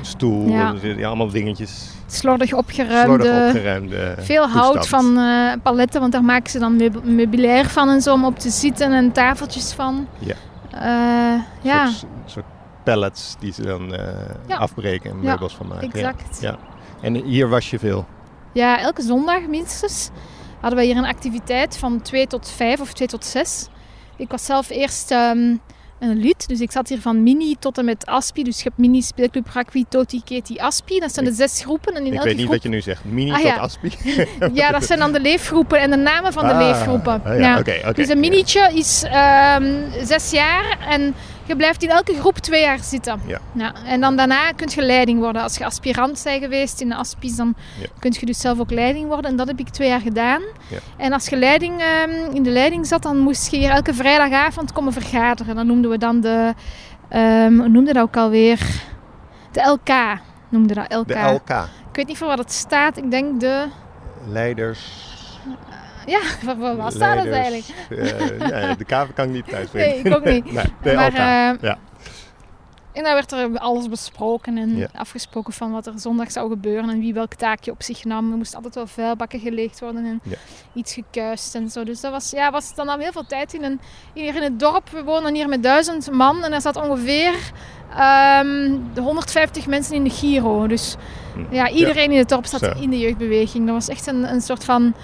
stoel, Ja. allemaal dingetjes. Slordig opgeruimde. Slordig opgeruimde Veel hout van eh, paletten, want daar maken ze dan meub- meubilair van en zo om op te zitten en tafeltjes van. Ja. Eh, ja, Een soort, soort pallets die ze dan eh, afbreken en meubels van maken. Ja. exact. Ja. En hier was je veel. Ja, elke zondag minstens hadden we hier een activiteit van 2 tot 5 of 2 tot 6. Ik was zelf eerst ehm, een lid, dus ik zat hier van mini tot en met Aspi. Dus je hebt mini, speelclub, rugby, toti, keti, Aspi. Dat zijn de zes groepen. En in Ik elke weet niet groep... wat je nu zegt. Mini Ah, tot. Aspi. Ja, dat zijn dan de leefgroepen en de namen van de Ah, leefgroepen. ah ja. Dus een minietje is ehm, zes jaar en je blijft in elke groep twee jaar zitten. Ja. En dan daarna kun je leiding worden. Als je aspirant bent geweest in de aspies, dan Ja. kun je dus zelf ook leiding worden. En dat heb ik twee jaar gedaan. Ja. En als je leiding, ehm, in de leiding zat, dan moest je hier elke vrijdagavond komen vergaderen. Dan noemden we dan de, ehm hoe noemde dat ook alweer? De LK noemde dat, LK. De LK. Ik weet niet voor wat het staat. Ik denk de... Leiders. Ja, waar waar was dat Leiders, eigenlijk? eh, ja, de kaver kan ik niet thuis Nee, ik ook niet. Nee, nee Maar, eh, ja. En daar werd er alles besproken en Ja. afgesproken van wat er zondag zou gebeuren en wie welk taakje op zich nam. Er moest altijd wel vuilbakken geleegd worden en Ja. iets gekuist en zo. Dus dat was, ja, was, dan nam heel veel tijd in. En hier in het dorp, we wonen hier met duizend man en er zat ongeveer ehm, de 150 mensen in de Giro. Dus Hm. ja, iedereen in het dorp zat Zo. in de jeugdbeweging. Dat was echt een, een soort van...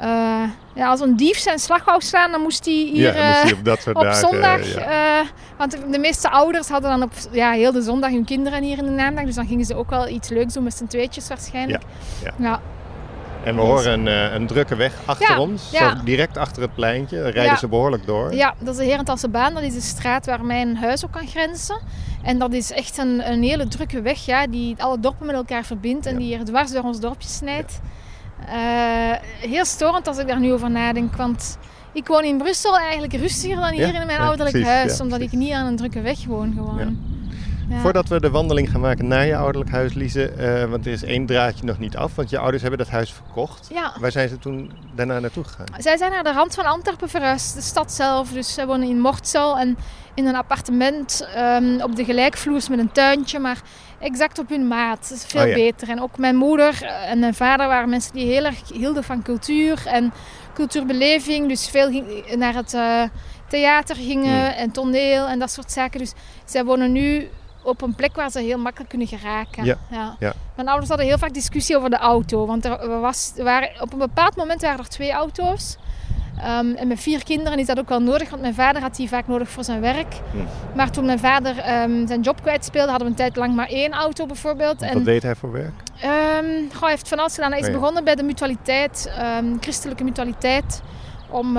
eh, ja, als een dief zijn slag wou slaan, dan moest hij hier... ja, moest je op dat soort op dagen... zondag, ja. want de, meeste ouders hadden dan op ja, heel de zondag hun kinderen hier in de naamdag. Dus dan gingen ze ook wel iets leuks doen met z'n tweetjes waarschijnlijk. ja. ja. En we horen een, eh, een drukke weg achter Ja, ons. ja. Zo direct achter het pleintje. Rijden Ja. ze behoorlijk door. Ja, dat is de Herentalse baan. Dat is de straat waar mijn huis ook kan grenzen. En dat is echt een, een hele drukke weg ja, die alle dorpen met elkaar verbindt en die hier dwars door ons dorpje snijdt. Eh, heel storend als ik daar nu over nadenk, want ik woon in Brussel eigenlijk rustiger dan hier Ja, in mijn ja, ouderlijk precies, huis, ja, omdat ik niet aan een drukke weg woon gewoon. Ja. Voordat we de wandeling gaan maken naar je ouderlijk huis, Lize, eh, want er is één draadje nog niet af, want je ouders hebben dat huis verkocht. Ja. Waar zijn ze toen daarna naartoe gegaan? Zij zijn naar de rand van Antwerpen verhuisd, de stad zelf. Dus zij wonen in Mortsel en in een appartement ehm, op de gelijkvloers met een tuintje, maar exact op hun maat. Dat is veel Oh ja. beter. En ook mijn moeder en mijn vader waren mensen die heel erg hielden van cultuur en cultuurbeleving. Dus veel ging- naar het eh, theater gingen Hmm. en toneel en dat soort zaken. Dus zij wonen nu op een plek waar ze heel makkelijk kunnen geraken. Ja. Ja. Ja. Mijn ouders hadden heel vaak discussie over de auto. Want er was, er waren, op een bepaald moment waren er twee auto's. Ehm, en met vier kinderen is dat ook wel nodig, want mijn vader had die vaak nodig voor zijn werk. Hmm. Maar toen mijn vader ehm, zijn job kwijtspeelde, hadden we een tijd lang maar één auto bijvoorbeeld. Wat En, deed hij voor werk? ehm, goh, hij heeft van alles gedaan. Hij is Oh ja. begonnen bij de mutualiteit, christelijke mutualiteit. Om,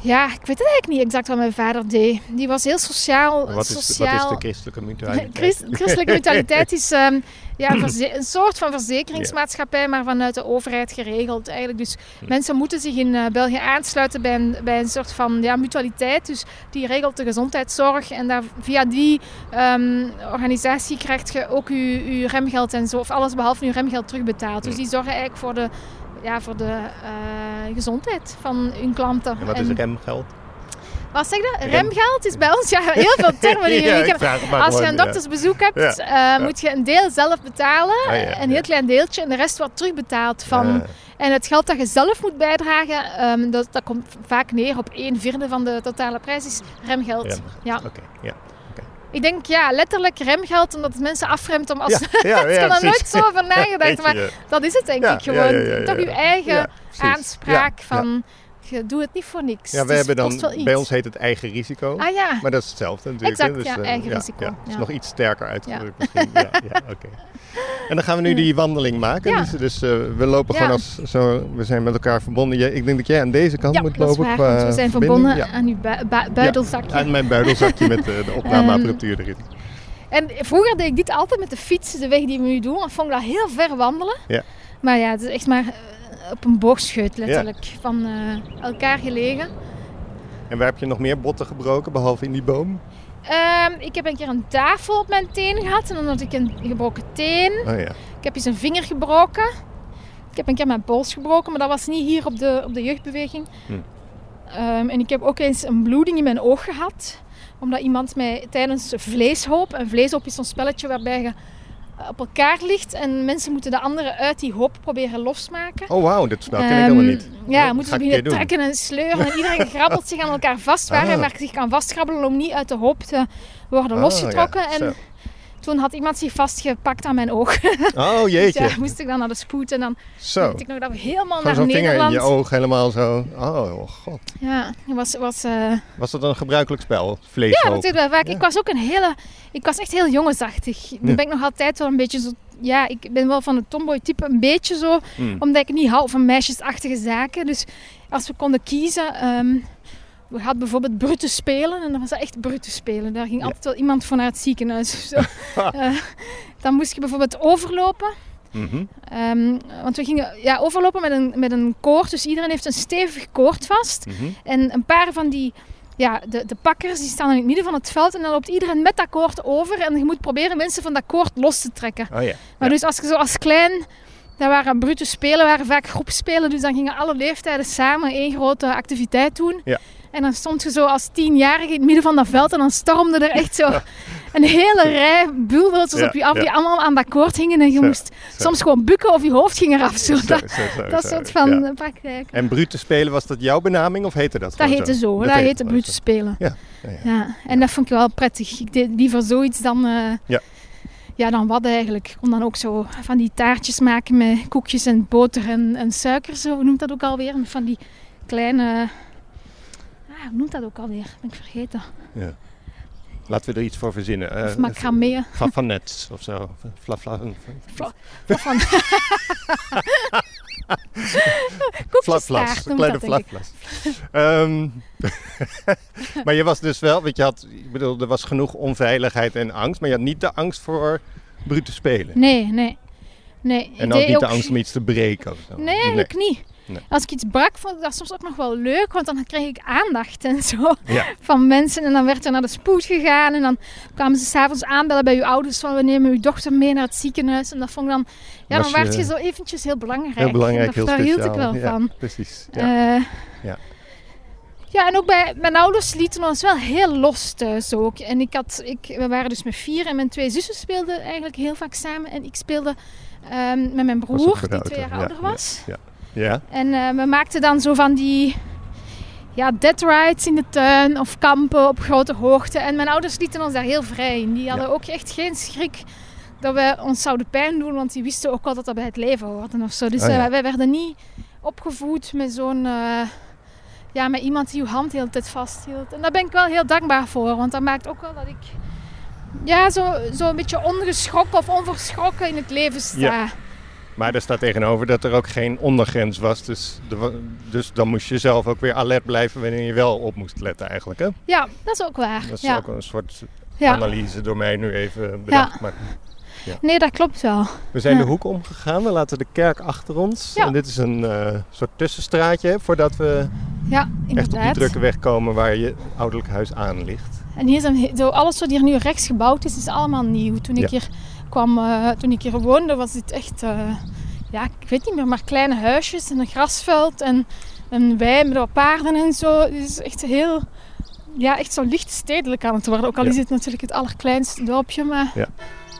ja, ik weet het eigenlijk niet exact wat mijn vader deed. Die was heel sociaal. Wat is, sociaal. wat is de christelijke mutualiteit? Christ- christelijke mutualiteit is ja, een, soort van verzekeringsmaatschappij, maar vanuit de overheid geregeld eigenlijk. Dus Hm. mensen moeten zich in eh, België aansluiten bij een, bij een soort van ja, mutualiteit. Dus die regelt de gezondheidszorg en daar, via die ehm, organisatie krijgt je ook je, je remgeld en zo, of alles behalve je remgeld terugbetaald. Dus Hm. die zorgen eigenlijk voor de, ja, voor de eh, gezondheid van hun klanten. En wat is remgeld? Wat zeg je? Rem- Geld is bij ons ja, heel veel termen die jullie kennen. Als je een doktersbezoek hebt, eh, moet je een deel zelf betalen. Ah, ja, een heel klein deeltje. En de rest wordt terugbetaald van... En het geld dat je zelf moet bijdragen, ehm, dat, dat komt vaak neer op een vierde van de totale prijs, is remgeld. remgeld. Ja. Oké, ja. Ik denk ja, letterlijk remgeld, omdat het mensen afremt om als... Ja, ja, ik ja, heb er nooit zo over nagedacht, maar dat is het denk Ja, ik ja, gewoon. ja, ja, ja, Toch je eigen aanspraak Ja, van, je doet het niet voor niks. Ja, we Dus hebben dan, bij ons heet het eigen risico. Ah ja, Maar dat is hetzelfde natuurlijk. Exact, hè? Dus, ja, eh, eigen risico, Ja, is nog iets sterker uitgedrukt misschien. Ja, ja, oké. En dan gaan we nu die wandeling maken. Dus, dus eh, we lopen gewoon als zo, we zijn met elkaar verbonden. Jij- Ik denk dat jij aan deze kant moet lopen. waar, qua want we zijn verbonden aan uw bu- bu- buidelzakje. Aan mijn buidelzakje met eh, de opnameapparatuur erin. En vroeger deed ik dit altijd met de fiets, de weg die we nu doen. Dan vond ik dat heel ver wandelen. Ja. Maar ja, het is echt maar op een boogscheut letterlijk. Van eh, elkaar gelegen. En waar heb je nog meer botten gebroken, behalve in die boom? Ehm, ik heb een keer een tafel op mijn teen gehad. En dan had ik een gebroken teen. Oh ja. Ik heb eens een vinger gebroken. Ik heb een keer mijn pols gebroken, maar dat was niet hier op de, op de jeugdbeweging. Hm. Ehm, en ik heb ook eens een bloeding in mijn oog gehad. Omdat iemand mij tijdens vleeshoop... Een vleeshoop is zo'n spelletje waarbij je op elkaar ligt. En mensen moeten de anderen uit die hoop proberen losmaken. Oh wauw, dit spel ken ik Ehm, helemaal niet. Ja, Dat moeten ze beginnen trekken en sleuren. En iedereen grabbelt zich aan elkaar vast waar hij Ah. maar zich kan vastgrabbelen om niet uit de hoop te worden Oh, losgetrokken. ja. En toen had iemand zich vastgepakt aan mijn oog. Oh Dus jeetje. ja, moest ik dan naar de spoed en dan Zo. weet ik nog dat we helemaal Gewoon naar zo'n vinger in Nederland... je oog helemaal zo. Oh god. Ja, was... was eh, Was dat een gebruikelijk spel? ja, Vleeshoop? dat deed wel vaak. Ja. Ik was ook een hele... Ik was echt heel jongensachtig. Nu Ja. ben ik nog altijd wel een beetje zo... Ja, ik ben wel van het tomboy type een beetje zo. Hmm. Omdat ik niet hou van meisjesachtige zaken. Dus als we konden kiezen... ehm, we hadden bijvoorbeeld brute spelen en dan was dat echt brute spelen. Daar ging Ja. altijd wel iemand naar het ziekenhuis of zo. Eh, dan moest je bijvoorbeeld overlopen. Mhm. Ehm, want we gingen ja, overlopen met een, met een koord. Dus iedereen heeft een stevig koord vast. Mhm. En een paar van die, ja, de, de pakkers, die staan in het midden van het veld. En dan loopt iedereen met dat koord over. En je moet proberen mensen van dat koord los te trekken. Oh ja. Maar Ja. dus als je zo als klein Dat waren brute spelen, waren vaak groepspelen. Dus dan gingen alle leeftijden samen één grote activiteit doen. Ja. En dan stond je zo als tienjarige in het midden van dat veld. En dan stormde er echt zo een hele rij Ja, op je af. ja. Die allemaal aan dat koord hingen. En je Zo, moest zo. soms gewoon bukken of je hoofd ging eraf. Zo. Zo, dat zo, dat soort van Ja. eh, praktijk. En brute spelen, was dat jouw benaming of heette dat Dat heette zo. Dat, heette heette brute spelen. Ja, ja, en dat vond ik wel prettig. Ik deed liever zoiets dan, eh, Ja. ja, dan wat eigenlijk. Ik kon dan ook zo van die taartjes maken met koekjes en boter en, en suiker. Zo noemt dat ook alweer? Van die kleine... Ah, hoe noemt dat ook alweer? Ben ik vergeten. Laten we er iets voor verzinnen. Eh, Of. Van, van nets of zo. Fla, fla, Fla- noemt kleine flapflas. Ehm, maar je was dus wel, want je had, ik bedoel, er was genoeg onveiligheid en angst, maar je had niet de angst voor brute spelen. Nee, nee. nee. en ook niet de angst om iets te breken of zo. Nee, eigenlijk niet. Nee. Als ik iets brak, vond ik dat soms ook nog wel leuk, want dan kreeg ik aandacht en zo Ja. van mensen. En dan werd er naar de spoed gegaan en dan kwamen ze s'avonds aanbellen bij uw ouders van we nemen uw dochter mee naar het ziekenhuis. En dat vond ik dan, ja, Was dan werd je- je zo eventjes heel belangrijk. Heel belangrijk, Dat- heel daar speciaal. hield ik wel ja, van. Precies. Ja. Eh, Ja. ja, en ook bij mijn ouders lieten ons wel heel los thuis ook. En ik had, ik, we waren dus met vier en mijn twee zussen speelden eigenlijk heel vaak samen. En ik speelde ehm, met mijn broer, die twee jaar ja, ouder was. ja. ja. En eh, we maakten dan zo van die ja, dead rides in de tuin of kampen op grote hoogte. En mijn ouders lieten ons daar heel vrij in. Die hadden ook echt geen schrik dat wij ons zouden pijn doen, want die wisten ook wel dat dat bij het leven hoorde of zo. Dus Oh ja. eh, wij werden niet opgevoed met zo'n... eh, ja, met iemand die uw hand de hele tijd vasthield. En daar ben ik wel heel dankbaar voor, want dat maakt ook wel dat ik ja, zo, zo een beetje ongeschrokken of onverschrokken in het leven sta. Ja. Maar er staat tegenover dat er ook geen ondergrens was. Dus, wa- dus dan moest je zelf ook weer alert blijven wanneer je wel op moest letten eigenlijk. Hè? Ja, dat is ook waar. Dat is ja. ook een soort Ja. analyse door mij nu even bedacht. Maar Nee, dat klopt wel. we zijn Ja. de hoek omgegaan. We laten de kerk achter ons. Ja. En dit is een eh, soort tussenstraatje voordat we Ja, echt op die drukke weg komen waar je ouderlijk huis aan ligt. En hier zijn zo, alles wat hier nu rechts gebouwd is, is allemaal nieuw. Toen ik Ja. hier kwam, eh, toen ik hier woonde, was dit echt, eh, ja, ik weet niet meer, maar kleine huisjes en een grasveld en een wei met wat paarden en zo. Het is echt heel, ja, echt zo licht stedelijk aan het worden. Ook al Ja. is het natuurlijk het allerkleinste dorpje, maar Ja.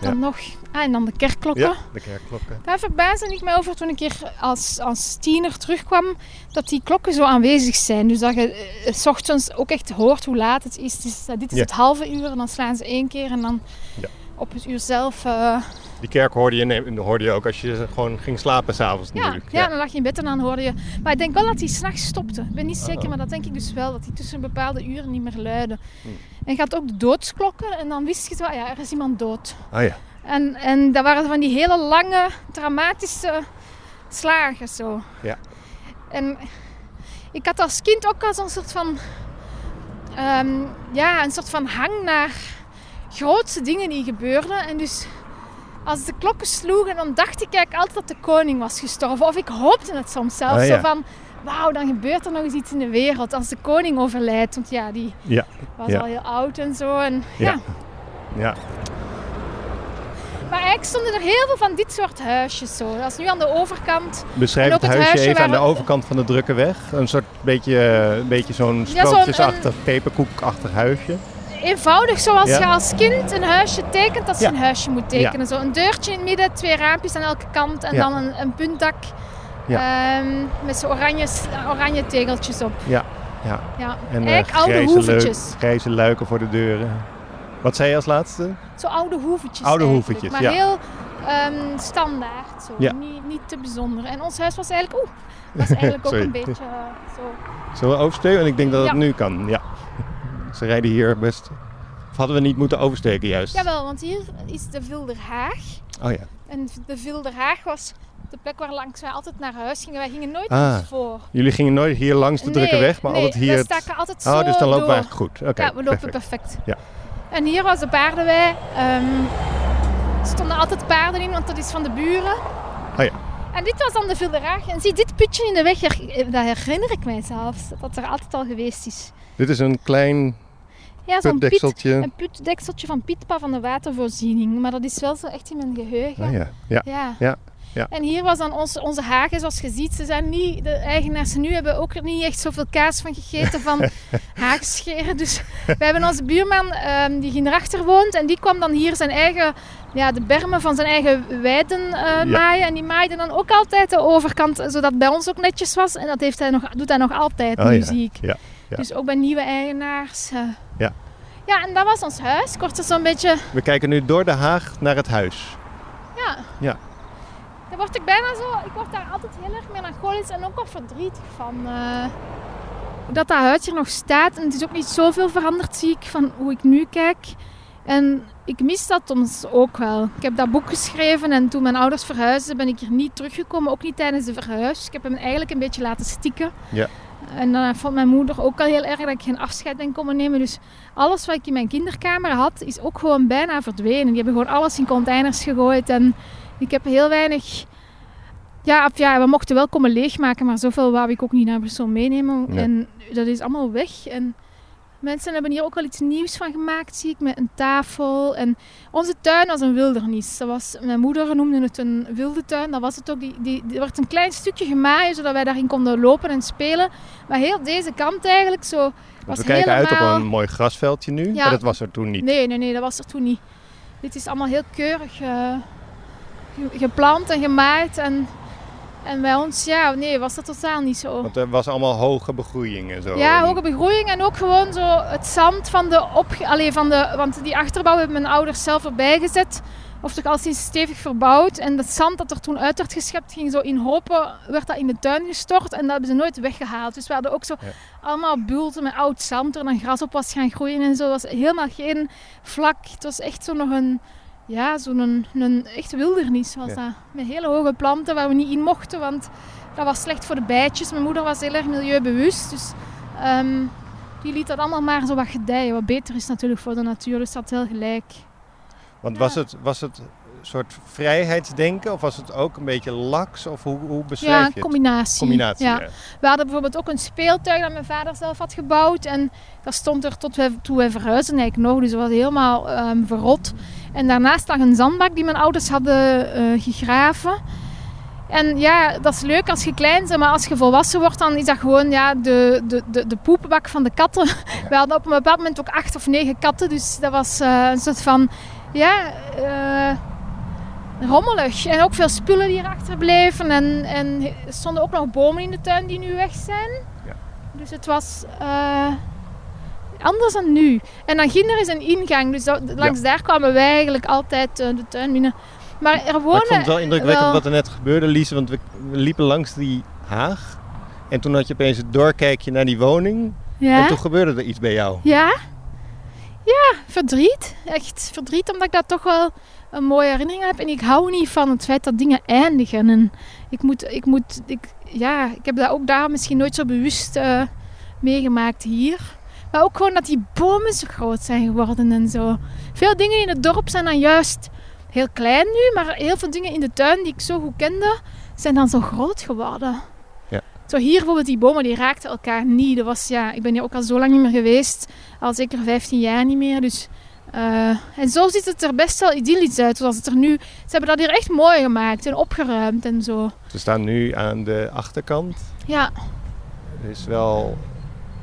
dan Ja. nog. Ah, en dan de kerkklokken. Ja, de kerkklokken. Daar verbaasde ik mij over toen ik hier als, als tiener terugkwam, dat die klokken zo aanwezig zijn. Dus dat je eh, s ochtends ook echt hoort hoe laat het is. Is eh, dit is het halve uur en dan slaan ze één keer en dan Ja. Op het uur zelf... eh, Die kerk hoorde je, nee, hoorde je ook als je gewoon ging slapen s'avonds ja, natuurlijk. ja, dan lag je in bed en dan hoorde je... Maar ik denk wel dat die s'nachts stopte. Ik ben niet zeker, Oh. maar dat denk ik dus wel. Dat die tussen bepaalde uren niet meer luiden. Hm. En je had ook de doodsklokken en dan wist je wel, ja, er is iemand dood. Ah ja, En, en dat waren van die hele lange, dramatische slagen zo. Ja. En ik had als kind ook al zo'n soort van... ehm, ja, een soort van hang naar grootste dingen die gebeurden. En dus als de klokken sloegen, dan dacht ik eigenlijk altijd dat de koning was gestorven. Of ik hoopte het soms zelfs. Ah, ja. Zo van, wauw, dan gebeurt er nog eens iets in de wereld als de koning overlijdt. Want ja, die ja, was Ja. al heel oud en zo. En, Ja. ja. ja. Maar eigenlijk stonden er heel veel van dit soort huisjes zo. Dat is nu aan de overkant. Beschrijf het het huisje huisje even aan de overkant van de drukke weg. Een soort beetje, eh, een beetje zo'n Ja, zo'n- sprookjesachtig, peperkoekachtig huisje. Eenvoudig zoals Ja. je als kind een huisje tekent als je Ja. een huisje moet tekenen. Zo een deurtje in het midden, twee raampjes aan elke kant en dan een, een puntdak. Ja. Ehm, met zo oranje, oranje tegeltjes op. Ja, ja. Ja. En eh, oude hoevetjes. leuk- grijze luiken voor de deuren. Wat zei je als laatste? Zo oude hoevetjes Oude hoevetjes, Maar ja. heel ehm, standaard. Zo. Ja. Niet, niet te bijzonder. En ons huis was eigenlijk, oeh, was eigenlijk ook een beetje eh, zo. Zullen we oversteken? En ik denk dat het Ja. nu kan. Ja. Ze rijden hier best. Of hadden we niet moeten oversteken juist? Jawel, want hier is de Vilderhaag. Oh ja. En de Vilderhaag was de plek waar langs wij altijd naar huis gingen. Wij gingen nooit Ah, voor. Jullie gingen nooit hier langs de drukke weg, maar nee, altijd hier. het- staken altijd zo Oh, dus dan lopen we door. eigenlijk goed. Oké. ja, we lopen perfect. perfect. Ja. En hier was de paardenwei. Ehm, er stonden altijd paarden in, want dat is van de buren. Oh ja. En dit was dan de Vilderhaag. En zie, dit putje in de weg, her- dat herinner ik mij zelfs. Dat dat er altijd al geweest is. Dit is een klein Ja, zo'n Piet, putdekseltje. een putdekseltje van Pietpa van de watervoorziening. Maar dat is wel zo echt in mijn geheugen. Oh ja. Ja. Ja. Ja. Ja. En hier was dan ons, onze hagen, zoals je ziet. Ze zijn niet, de eigenaars nu hebben ook er niet echt zoveel kaas van gegeten van haagscheren. Dus we hebben onze buurman ehm, die ging erachter woont. En die kwam dan hier zijn eigen, ja, de bermen van zijn eigen weiden eh, maaien. En die maaide dan ook altijd de overkant, zodat het bij ons ook netjes was. En dat heeft hij nog, doet hij nog altijd, Oh nu ja, zie ik. ja, ja. Dus ook bij nieuwe eigenaars. eh. Ja. Ja, en dat was ons huis. Kort zo'n beetje We kijken nu door de Haag naar het huis. Ja. Ja. Daar word ik bijna zo... Ik word daar altijd heel erg melancholisch en ook wel verdrietig van. eh, dat dat huis hier nog staat. En het is ook niet zoveel veranderd, zie ik, van hoe ik nu kijk. En ik mis dat soms ook wel. Ik heb dat boek geschreven en toen mijn ouders verhuisden ben ik hier niet teruggekomen. Ook niet tijdens de verhuis. Ik heb hem eigenlijk een beetje laten stikken. Ja. En dan vond mijn moeder ook al heel erg dat ik geen afscheid ben komen nemen. Dus alles wat ik in mijn kinderkamer had, is ook gewoon bijna verdwenen. Die hebben gewoon alles in containers gegooid. En ik heb heel weinig... Ja, ja, we mochten wel komen leegmaken, maar zoveel wou ik ook niet naar Brussel meenemen. Nee. En dat is allemaal weg. En mensen hebben hier ook wel iets nieuws van gemaakt, zie ik, met een tafel. En onze tuin was een wildernis. Dat was, mijn moeder noemde het een wilde tuin. Dat was het ook. Die, die, er werd een klein stukje gemaaid, zodat wij daarin konden lopen en spelen. Maar heel deze kant eigenlijk zo... Want was we kijken uit op helemaal- een mooi grasveldje nu, Ja. maar dat was er toen niet. Nee, nee, nee, dat was er toen niet. Dit is allemaal heel keurig eh, ge- geplant en gemaaid. En, en bij ons, ja, nee, was dat totaal niet zo. Want er was allemaal hoge begroeiing en zo. Ja, hoge begroeiing en ook gewoon zo het zand van de opge... Allee, van de... Want die achterbouw hebben mijn ouders zelf erbij gezet. Of toch al sinds stevig verbouwd. En dat zand dat er toen uit werd geschept, ging zo in hopen, werd dat in de tuin gestort. En dat hebben ze nooit weggehaald. Dus we hadden ook zo Ja. allemaal bulten met oud zand er dan gras op was gaan groeien en zo. Het was helemaal geen vlak. Het was echt zo nog een... Ja, zo'n een, een echt wildernis was Ja. dat. Met hele hoge planten waar we niet in mochten, want dat was slecht voor de bijtjes. Mijn moeder was heel erg milieubewust, dus ehm, die liet dat allemaal maar zo wat gedijen. Wat beter is natuurlijk voor de natuur, dus dat had heel gelijk. Want Ja. was het, was het soort vrijheidsdenken of was het ook een beetje laks? Of hoe, hoe beschrijf Ja, je het? combinatie. Combinatie, Ja. ja. We hadden bijvoorbeeld ook een speeltuig dat mijn vader zelf had gebouwd. En dat stond er tot wij, toen wij verhuisden eigenlijk nog. Dus dat was helemaal ehm, verrot. En daarnaast lag een zandbak die mijn ouders hadden eh, gegraven. En ja, dat is leuk als je klein bent, maar als je volwassen wordt, dan is dat gewoon ja, de, de, de, de poepbak van de katten. We hadden op een bepaald moment ook acht of negen katten, dus dat was eh, een soort van, ja, eh, rommelig. En ook veel spullen die erachter bleven. En, en er stonden ook nog bomen in de tuin die nu weg zijn. Ja. Dus het was eh, anders dan nu. En dan ging er eens een ingang, dus dat- langs daar kwamen wij eigenlijk altijd eh, de tuin binnen. Maar er wonen... Maar ik vond het wel indrukwekkend wel- wat er net gebeurde, Lies. Want we, we liepen langs die haag. En toen had je opeens het doorkijkje naar die woning. Ja? En toen gebeurde er iets bij jou. Ja? Ja, verdriet. Echt verdriet, omdat ik dat toch wel een mooie herinnering heb. En ik hou niet van het feit dat dingen eindigen. En ik moet, ik moet, ik, ja, ik heb dat ook daar misschien nooit zo bewust eh, meegemaakt hier. Maar ook gewoon dat die bomen zo groot zijn geworden en zo. Veel dingen in het dorp zijn dan juist heel klein nu, maar heel veel dingen in de tuin die ik zo goed kende, zijn dan zo groot geworden. Ja. Zo hier bijvoorbeeld, die bomen die raakten elkaar niet. Dat was, ja, ik ben hier ook al zo lang niet meer geweest, al zeker 15 jaar niet meer. Dus, eh, en zo ziet het er best wel idyllisch uit. Zoals het er nu, ze hebben dat hier echt mooi gemaakt en opgeruimd en zo. We staan nu aan de achterkant. Ja, Er is wel...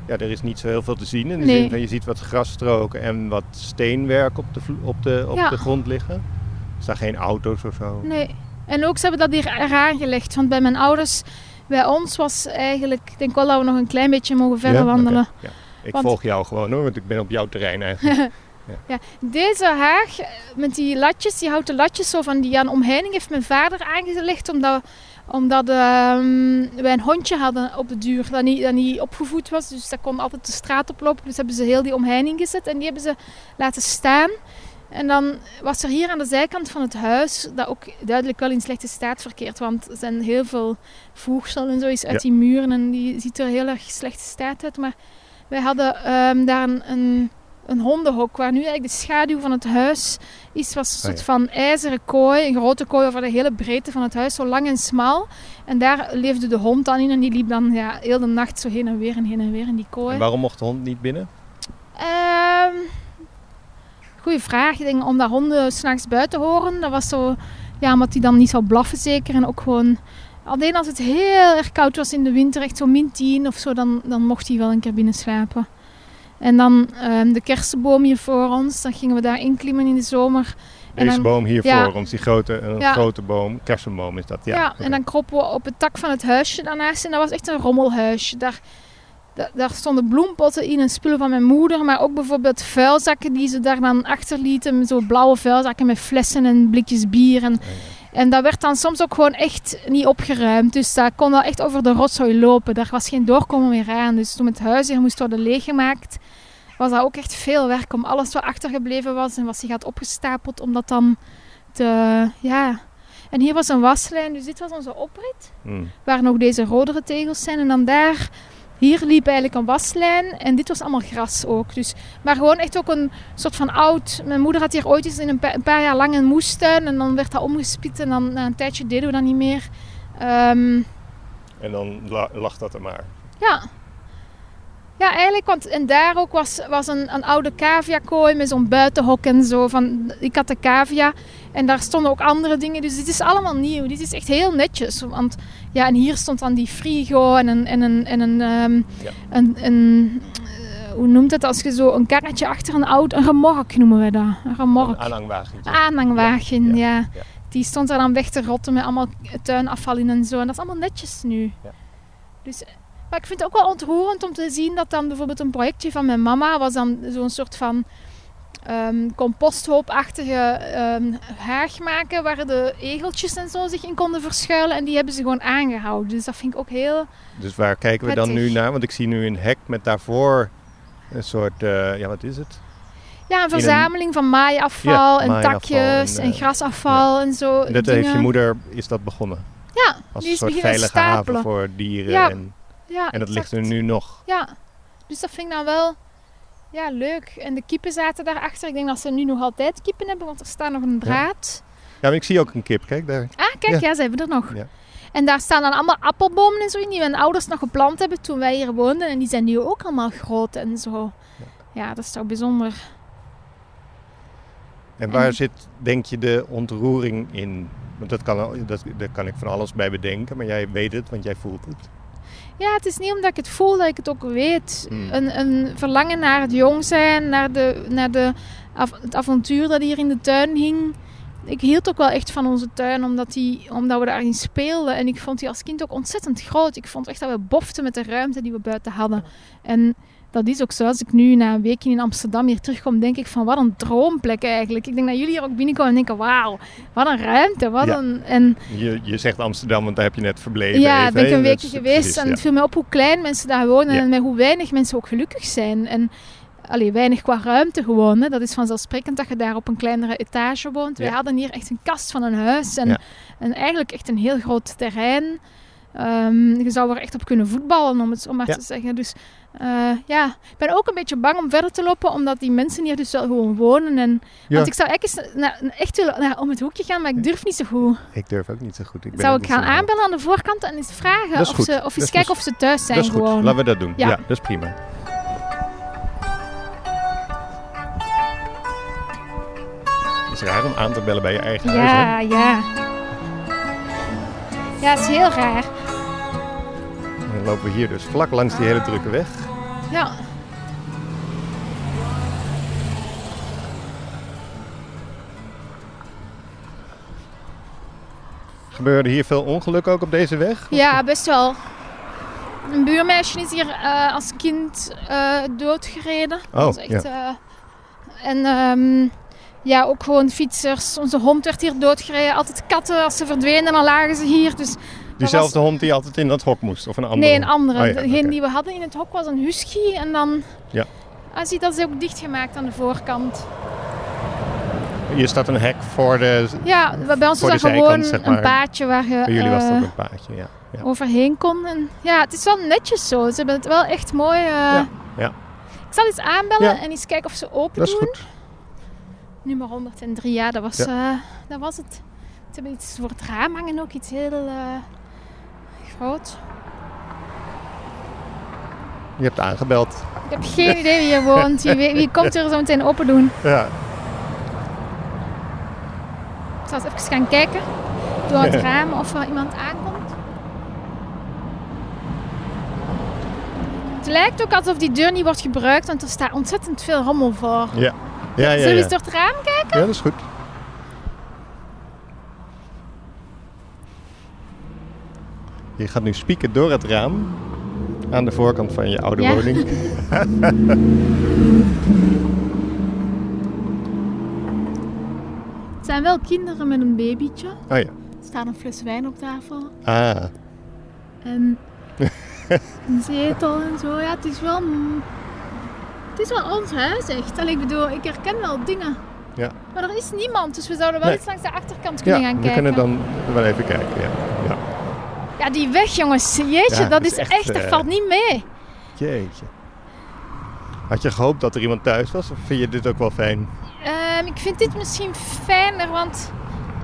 Ja, er is niet zo heel veel te zien. In de Nee. zin van je ziet wat grasstroken en wat steenwerk op de, op de, op Ja. de grond liggen. Er staan geen auto's of zo. nee. En ook, ze hebben dat hier eraan gelegd. Want bij mijn ouders, bij ons was eigenlijk... Ik denk wel dat we nog een klein beetje mogen verder Ja? Wandelen. ja. Ik Want- volg jou gewoon hoor, want ik ben op jouw terrein eigenlijk. Ja, deze haag eh, met die latjes, die houten latjes zo van die aan omheining heeft mijn vader aangelegd omdat, omdat ehm, wij een hondje hadden op de duur dat niet, dat niet opgevoed was. Dus dat kon altijd de straat oplopen. Dus hebben ze heel die omheining gezet en die hebben ze laten staan. En dan was er hier aan de zijkant van het huis, dat ook duidelijk wel in slechte staat verkeert. Want er zijn heel veel voegsel en zo is uit Ja. die muren en die ziet er heel erg slechte staat uit. Maar wij hadden ehm, daar een, een, een hondenhok waar nu eigenlijk de schaduw van het huis is. was een soort van ijzeren kooi, een grote kooi over de hele breedte van het huis, zo lang en smal. En daar leefde de hond dan in en die liep dan ja, heel de nacht zo heen en weer en heen en weer in die kooi. En waarom mocht de hond niet binnen? Ehm goeie vraag. Ik denk omdat honden s'nachts buiten horen. Dat was zo Ja, omdat die dan niet zou blaffen zeker. En ook gewoon... Alleen als het heel erg koud was in de winter, echt zo min 10 of zo, dan, dan mocht hij wel een keer binnen slapen. En dan ehm, de kersenboom hier voor ons, dan gingen we daar inklimmen in de zomer. Deze dan- boom hier ja. voor ons, die grote, een Ja. grote boom, kersenboom is dat. Ja, en dan kropen we op het tak van het huisje daarnaast. En dat was echt een rommelhuisje. Daar, da- daar stonden bloempotten in en spullen van mijn moeder. Maar ook bijvoorbeeld vuilzakken die ze daar dan achterlieten. Zo blauwe vuilzakken met flessen en blikjes bier. En, en dat werd dan soms ook gewoon echt niet opgeruimd. Dus daar kon wel echt over de rotzooi lopen. Daar was geen doorkomen meer aan. Dus toen het huis hier moest worden leeggemaakt... was dat ook echt veel werk om alles wat achtergebleven was... en wat zich had opgestapeld, om dat dan te... Ja, en hier was een waslijn, dus dit was onze oprit, Hmm. waar nog deze rodere tegels zijn. En dan daar, hier liep eigenlijk een waslijn en dit was allemaal gras ook. Dus, maar gewoon echt ook een soort van oud... Mijn moeder had hier ooit eens in een, pa- een paar jaar lang een moestuin en dan werd dat omgespiet en dan na een tijdje deden we dat niet meer. Ehm, En dan la- lag dat er maar. ja. Ja, eigenlijk, want en daar ook was, was een, een oude caviakooi met zo'n buitenhok en zo. Van, ik had de cavia en daar stonden ook andere dingen. Dus dit is allemaal nieuw. Dit is echt heel netjes. Want ja, en hier stond dan die frigo en een, en een, en een, ehm, Ja. een, een eh, hoe noemt het als je zo een karretje achter een oud, een remork noemen we dat. Een Een remork. aanhangwagentje. Aanhangwagen, Ja, ja, ja. Die stond er dan weg te rotten met allemaal tuinafval in en zo. En dat is allemaal netjes nu. Ja. Dus, maar ik vind het ook wel ontroerend om te zien dat dan bijvoorbeeld een projectje van mijn mama was dan zo'n soort van ehm, composthoopachtige ehm, haag maken waar de egeltjes en zo zich in konden verschuilen. En die hebben ze gewoon aangehouden. Dus dat vind ik ook heel... Dus waar kijken we dan nu naar? Want ik zie nu een hek met daarvoor een soort, eh, ja wat is het? Ja, een een- verzameling van maaiafval Ja, en maaiafval takjes en, en, eh, grasafval en zo. En dat dingen. heeft je moeder, is dat begonnen? Ja, Als die een soort veilige haven voor dieren. Ja, En, Ja, en dat ligt er nu nog. Ja, dus dat vind ik dan wel ja, leuk. En de kippen zaten daarachter. Ik denk dat ze nu nog altijd kippen hebben, want er staat nog een draad. Ja, maar ik zie ook een kip, kijk daar. Ah, kijk, Ja. ja. ze hebben er nog. Ja. En daar staan dan allemaal appelbomen en zo in, die mijn ouders nog geplant hebben toen wij hier woonden. En die zijn nu ook allemaal groot en zo. Ja, dat is toch bijzonder. En waar En- zit, denk je, de ontroering in? Want dat kan, dat, daar kan ik van alles bij bedenken, maar jij weet het, want jij voelt het. Ja, het is niet omdat ik het voel dat ik het ook weet. Mm. Een, een verlangen naar het jong zijn, naar, de, naar de, het avontuur dat hier in de tuin hing. Ik hield ook wel echt van onze tuin, omdat, die, omdat we daarin speelden. En ik vond die als kind ook ontzettend groot. Ik vond echt dat we boften met de ruimte die we buiten hadden. En dat is ook zo. Als ik nu na een weekje in Amsterdam hier terugkom, denk ik van wat een droomplek eigenlijk. Ik denk dat jullie hier ook binnenkomen en denken, wauw, wat een ruimte. Wat Ja. een, en Je, je zegt Amsterdam, want daar heb je net verbleven. ja, even, ben ik een weekje geweest precies, en ja. het viel me op hoe klein mensen daar wonen Ja. en met hoe weinig mensen ook gelukkig zijn. En allee, weinig qua ruimte gewoon. Hè. Dat is vanzelfsprekend dat je daar op een kleinere etage woont. Wij hadden hier echt een kast van een huis en, en eigenlijk echt een heel groot terrein. Ehm, je zou er echt op kunnen voetballen, om het zo maar Ja. te zeggen. Dus eh, ja, ik ben ook een beetje bang om verder te lopen, omdat die mensen hier dus wel gewoon wonen. En, Ja. Want ik zou eens naar- echt willen naar, om het hoekje gaan, maar ik durf niet zo goed. Ik durf ook niet zo goed. Ik ben Zou ik gaan aanbellen aan de voorkant en eens vragen of, goed. ze, of eens kijken goed. of ze thuis zijn Dat is goed, gewoon. laten we dat doen. Ja, Ja. dat is prima. Het is raar om aan te bellen bij je eigen huis. hè? Ja, ja. Ja, is heel raar. Dan lopen we hier dus vlak langs die hele drukke weg. Ja. Gebeurde hier veel ongeluk ook op deze weg? ja, best wel. Een buurmeisje is hier eh, als kind eh, doodgereden. Oh, Dat is echt, eh, en ehm, ja, ook gewoon fietsers. Onze hond werd hier doodgereden. Altijd katten, als ze verdwenen, dan lagen ze hier. Dus Diezelfde hond die altijd in dat hok moest? Of een andere? Nee, een andere. Ja, Degene die we hadden in het hok was een husky. En dan... Ja. Ah, zie, dat is ook dichtgemaakt aan de voorkant. Hier staat een hek voor de... Ja, bij ons is dat gewoon zijkant, zeg maar. een paadje waar je Bij jullie was het eh, ook een paadje, ja. ja. overheen kon. En, ja, het is wel netjes zo. Ze hebben het wel echt mooi... eh, Ja, ja. Ik zal eens aanbellen en eens kijken of ze open Dat is doen. goed. Nummer 103, ja, dat was, eh, dat was het. Ze hebben iets voor het raam hangen ook, iets heel groot. Je hebt aangebeld. Ik heb geen idee wie hier woont. Wie, wie komt er zo meteen open doen? Ja. Het zal eens even gaan kijken door het raam of er iemand aankomt. Het lijkt ook alsof die deur niet wordt gebruikt, want er staat ontzettend veel rommel voor. Ja. Ja, ja, Zullen we ja. eens door het raam kijken? Ja, dat is goed. Je gaat nu spieken door het raam aan de voorkant van je oude Ja. woning. Het zijn wel kinderen met een babytje. Oh ja. Er staat een fles wijn op tafel. Ah, En een zetel en zo. Ja, het is wel... Het is wel ons huis echt. Ik bedoel, ik herken wel dingen. Ja. Maar er is niemand, dus we zouden wel Nee. eens langs de achterkant kunnen ja, gaan we kijken. kunnen dan wel even kijken. Ja. Ja. Die weg jongens. Jeetje, Ja, dat is echt, dat eh, valt niet mee. Jeetje. Had je gehoopt dat er iemand thuis was? Of vind je dit ook wel fijn? Ehm, ik vind dit misschien fijner, want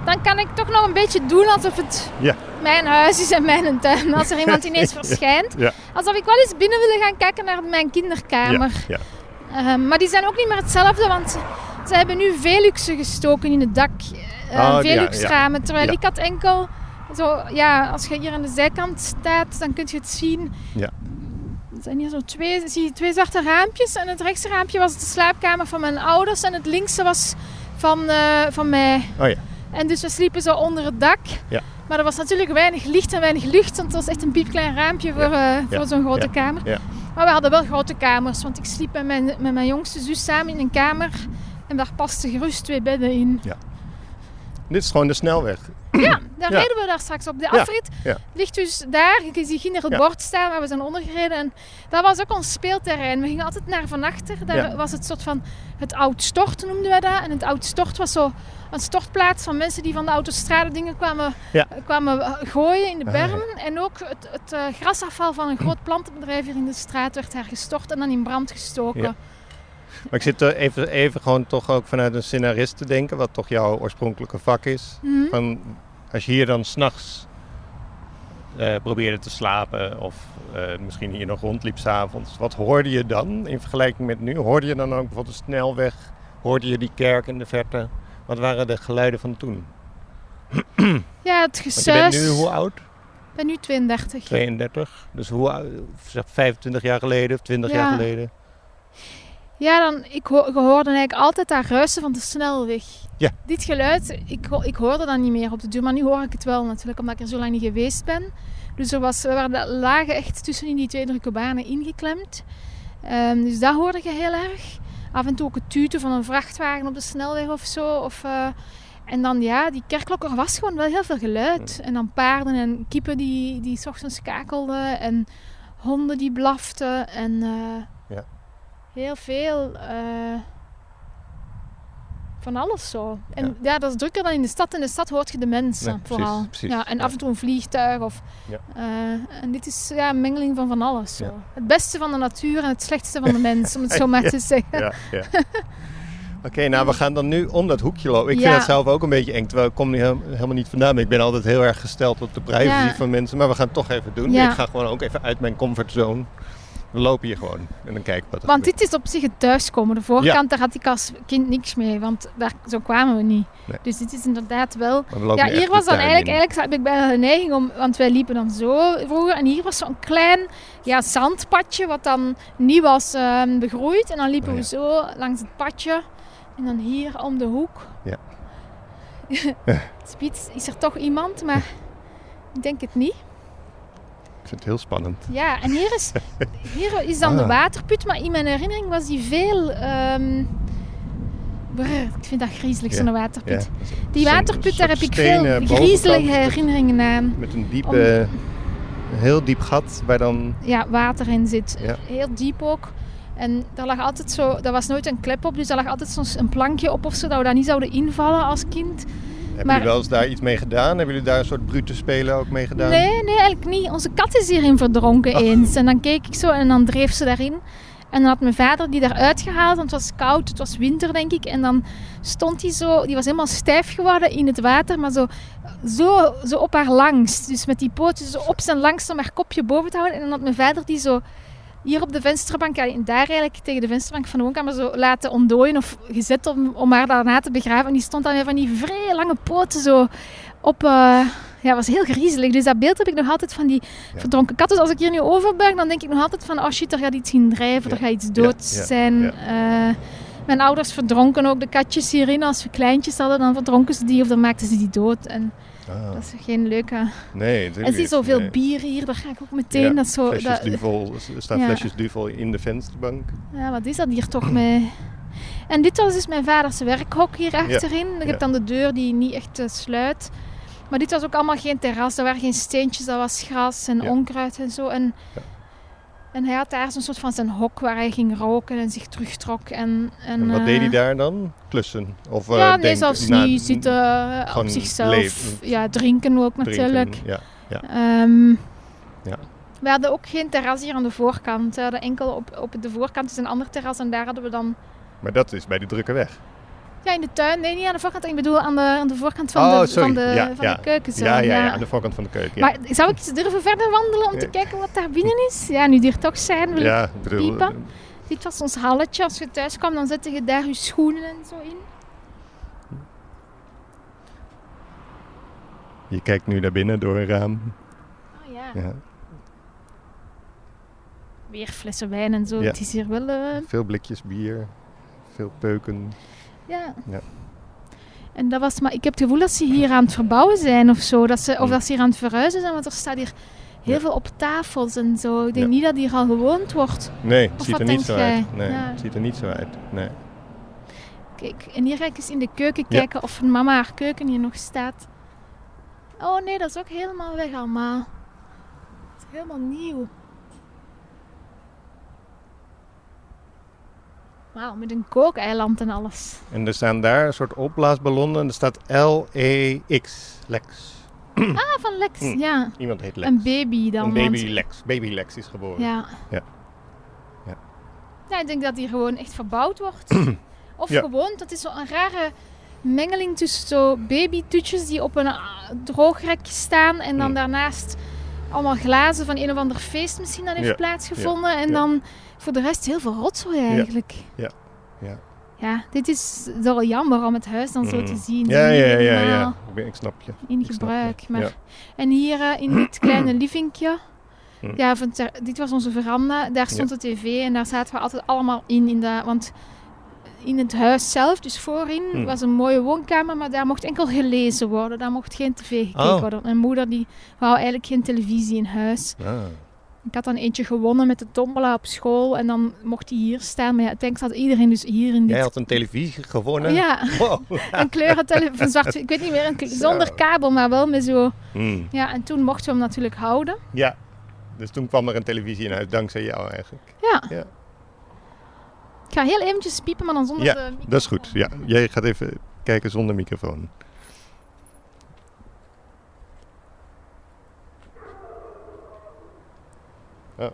dan kan ik toch nog een beetje doen alsof het Ja. mijn huis is en mijn tuin. Als er iemand ineens verschijnt. Ja. Alsof ik wel eens binnen willen gaan kijken naar mijn kinderkamer. Ja. Ehm, maar die zijn ook niet meer hetzelfde, want ze hebben nu Veluxen gestoken in het dak. Uh, Oh, Velux-ramen. Terwijl ik had enkel... Zo, ja, als je hier aan de zijkant staat, dan kun je het zien. Ja. Er zijn hier zo twee, zie je twee zwarte raampjes. En het rechtse raampje was de slaapkamer van mijn ouders. En het linkse was van, eh, van mij. Oh ja. En dus we sliepen zo onder het dak. Ja. Maar er was natuurlijk weinig licht en weinig lucht. Want het was echt een piepklein raampje voor, eh, voor Ja. zo'n grote Ja. kamer. Ja. Maar we hadden wel grote kamers. Want ik sliep met mijn, met mijn jongste zus samen in een kamer. En daar pasten gerust twee bedden in. Dit is gewoon de snelweg. Ja, daar reden we daar straks op. De afrit ligt dus daar. Je ziet hier het bord staan waar we zijn ondergereden. En dat was ook ons speelterrein. We gingen altijd naar van achter. Daar was het soort van het oud stort noemden wij dat. En het oud stort was zo een stortplaats van mensen die van de autostrade dingen kwamen, Ja. kwamen eh, gooien in de Ah, bermen. En ook het, het eh, grasafval van een groot plantenbedrijf hier in de straat werd daar gestort en dan in brand gestoken. Ja. Maar ik zit er even, even gewoon toch ook vanuit een scenarist te denken, wat toch jouw oorspronkelijke vak is. Mhm. Van, als je hier dan s'nachts eh probeerde te slapen of eh, misschien hier nog rondliep s'avonds, wat hoorde je dan in vergelijking met nu? Hoorde je dan ook bijvoorbeeld de snelweg? Hoorde je die kerk in de verte? Wat waren de geluiden van toen? Ja, het je gesuis. bent nu hoe oud? Ik ben nu 32. 32. Dus hoe oud? Zeg 25 jaar geleden of 20 Ja. jaar geleden? Ja, dan, ik ho- je hoorde eigenlijk altijd dat ruisen van de snelweg. Ja. Dit geluid, ik, ho- ik hoorde dat niet meer op de duur, maar nu hoor ik het wel natuurlijk, omdat ik er zo lang niet geweest ben. Dus er was, we waren, lagen echt tussen in die twee drukke banen ingeklemd. Ehm, dus dat hoorde je heel erg. Af en toe ook het tuten van een vrachtwagen op de snelweg of zo. Of, eh, en dan ja, die kerkklok, er was gewoon wel heel veel geluid. En dan paarden en kippen die, die 's ochtends kakelden. En honden die blaften. En eh. Heel veel eh, van alles zo. En Ja. ja. dat is drukker dan in de stad. In de stad hoort je de mensen Nee, vooral. precies. Ja, en Ja. af en toe een vliegtuig. Of, Ja. eh, en dit is ja, een mengeling van van alles. Zo. Het beste van de natuur en het slechtste van de mens, om het zo maar te zeggen. Ja, ja. Oké, nou we gaan dan nu om dat hoekje lopen. Ik vind het zelf ook een beetje eng, terwijl ik kom niet helemaal niet vandaan. Ik ben altijd heel erg gesteld op de privacy van mensen, maar we gaan het toch even doen. Ik ga gewoon ook even uit mijn comfortzone. We lopen hier gewoon en dan kijken wat er Want gebeurt. dit is op zich het thuiskomen. De voorkant, daar had ik als kind niks mee, want daar, zo kwamen we niet. Nee. Dus dit is inderdaad wel... We Ja, hier was dan eigenlijk, in. eigenlijk heb ik bijna de neiging om, want wij liepen dan zo vroeger en hier was zo'n klein ja, zandpadje wat dan niet was ehm, begroeid. En dan liepen Oh, ja. we zo langs het padje en dan hier om de hoek. Ja. Spiets, is er toch iemand, maar ik denk het niet. Ik vind het heel spannend. Ja, en hier is, hier is dan de Ah. waterput, maar in mijn herinnering was die veel... ehm, brr, ik vind dat griezelig, Ja, zo'n waterput. Ja. Die waterput, daar heb ik veel stenen griezelige herinneringen aan. Met een diepe, heel diep gat waar dan... Ja, water in zit. Ja. Heel diep ook. En daar lag altijd zo, daar was nooit een klep op, dus daar lag altijd soms een plankje op of zo, dat we daar niet zouden invallen als kind. Hebben jullie wel eens daar iets mee gedaan? Hebben jullie daar een soort brute spelen ook mee gedaan? Nee, nee, eigenlijk niet. Onze kat is hierin verdronken eens. En dan keek ik zo en dan dreef ze daarin. En dan had mijn vader die daaruit gehaald, want het was koud, het was winter denk ik. En dan stond hij zo, die was helemaal stijf geworden in het water, maar zo, zo, zo op haar langst. Dus met die pootjes zo op zijn langste maar kopje boven te houden. En dan had mijn vader die zo hier op de vensterbank, ja, daar eigenlijk tegen de vensterbank van de woonkamer zo laten ontdooien of gezet om, om haar daarna te begraven. En die stond dan weer van die vrij lange poten zo op... eh, ja, was heel griezelig. Dus dat beeld heb ik nog altijd van die verdronken kat. Dus als ik hier nu overbuig, dan denk ik nog altijd van... Oh shit, er gaat iets in drijven, Ja. er gaat iets dood ja, zijn. Eh, mijn ouders verdronken ook de katjes hierin. Als we kleintjes hadden, dan verdronken ze die of dan maakten ze die dood. En Ah, dat is geen leuke... nee, En zie zoveel Nee. bier hier, daar ga ik ook meteen... Ja, dat zo, flesjes dat, duvel, er staan Ja. flesjes duvel in de vensterbank. Ja, wat is dat hier toch mee? En dit was dus mijn vaders werkhok hier achterin. Ik ja. heb dan de deur die niet echt eh, sluit. Maar dit was ook allemaal geen terras. Er waren geen steentjes, dat was gras en onkruid en zo. En. En hij had daar zo'n soort van zijn hok waar hij ging roken en zich terugtrok. En, en, En wat eh, deed hij daar dan? Klussen? Of, eh, Ja, nee, denk- zelfs na- niet. Zitten eh, op zichzelf. leven. Ja, drinken ook drinken? natuurlijk. Ja. Ehm, Ja. We hadden ook geen terras hier aan de voorkant. We hadden enkel op, op de voorkant is een ander terras en daar hadden we dan Maar dat is bij de drukke weg. Ja, in de tuin. Nee, niet aan de voorkant. Ik bedoel aan de, aan de voorkant van, Oh, de, sorry. van, de, Ja, van ja. de keuken. zo. Ja, ja, ja, aan de voorkant van de keuken. Ja, Maar zou ik durven verder wandelen om te kijken wat daar binnen is? Ja, nu die er toch zijn, wil ja ik bedoel, piepen? Dit was ons halletje. Als je thuis kwam, dan zette je daar je schoenen en zo in. je kijkt nu naar binnen door een raam. Oh ja. Ja. Weer flessen wijn en zo. Het is hier wel... eh, Veel blikjes bier, veel peuken. Ja. Ja. En dat was... Maar ik heb het gevoel dat ze hier aan het verbouwen zijn of zo. Dat ze, of Hmm. dat ze hier aan het verhuizen zijn. Want er staat hier heel Ja. veel op tafels en zo. Ik denk Ja. niet dat hier al gewoond wordt. Nee, het ziet er niet zo jij? uit. Nee, Ja. het ziet er niet zo uit. Nee. Kijk, en hier ga ik eens in de keuken kijken of mama haar keuken hier nog staat. Oh nee, dat is ook helemaal weg allemaal. Het is helemaal nieuw. Wauw, met een kookeiland en alles. En er staan daar een soort opblaasballonnen en er staat L-E-X, Lex. Ah, van Lex, Hm. ja. Iemand heet Lex. Een baby dan. Een baby want- Lex. Baby Lex is geboren. Ja. Ja. Ja. Ja, ik denk dat die gewoon echt verbouwd wordt. of Ja. gewoon, dat is zo'n rare mengeling tussen zo babytoetjes die op een ah, droogrek staan en dan Mm. daarnaast allemaal glazen van een of ander feest misschien dan heeft plaatsgevonden. En dan voor de rest heel veel rotzooi eigenlijk. Ja. Ja. Ja, dit is wel jammer om het huis dan zo Mm. te zien. Ja, ja, ja, ja. Ik, snap je. In Ik gebruik. je. Maar... En hier eh, in dit kleine livingje, Hm. ja, dit was onze veranda. Daar stond de tv en daar zaten we altijd allemaal in. in de, want in het huis zelf, dus voorin, Hm. was een mooie woonkamer, maar daar mocht enkel gelezen worden. Daar mocht geen tv gekeken Oh. worden. Mijn moeder die wou eigenlijk geen televisie in huis. Ah. Ik had dan eentje gewonnen met de tombola op school en dan mocht die hier staan. Maar ja, ik denk dat iedereen dus hier in dit... Jij had een televisie gewonnen? Ja, Wow. een kleurentelevisie, zwart, ik weet niet meer, een zonder Zo. kabel, maar wel met zo... Hmm. Ja, en toen mochten we hem natuurlijk houden. Ja. Dus toen kwam er een televisie in huis, dankzij jou eigenlijk. Ja. Ja. Ik ga heel eventjes piepen, maar dan zonder Ja, de microfoon. Dat is goed. Ja. Jij gaat even kijken zonder microfoon. Ja,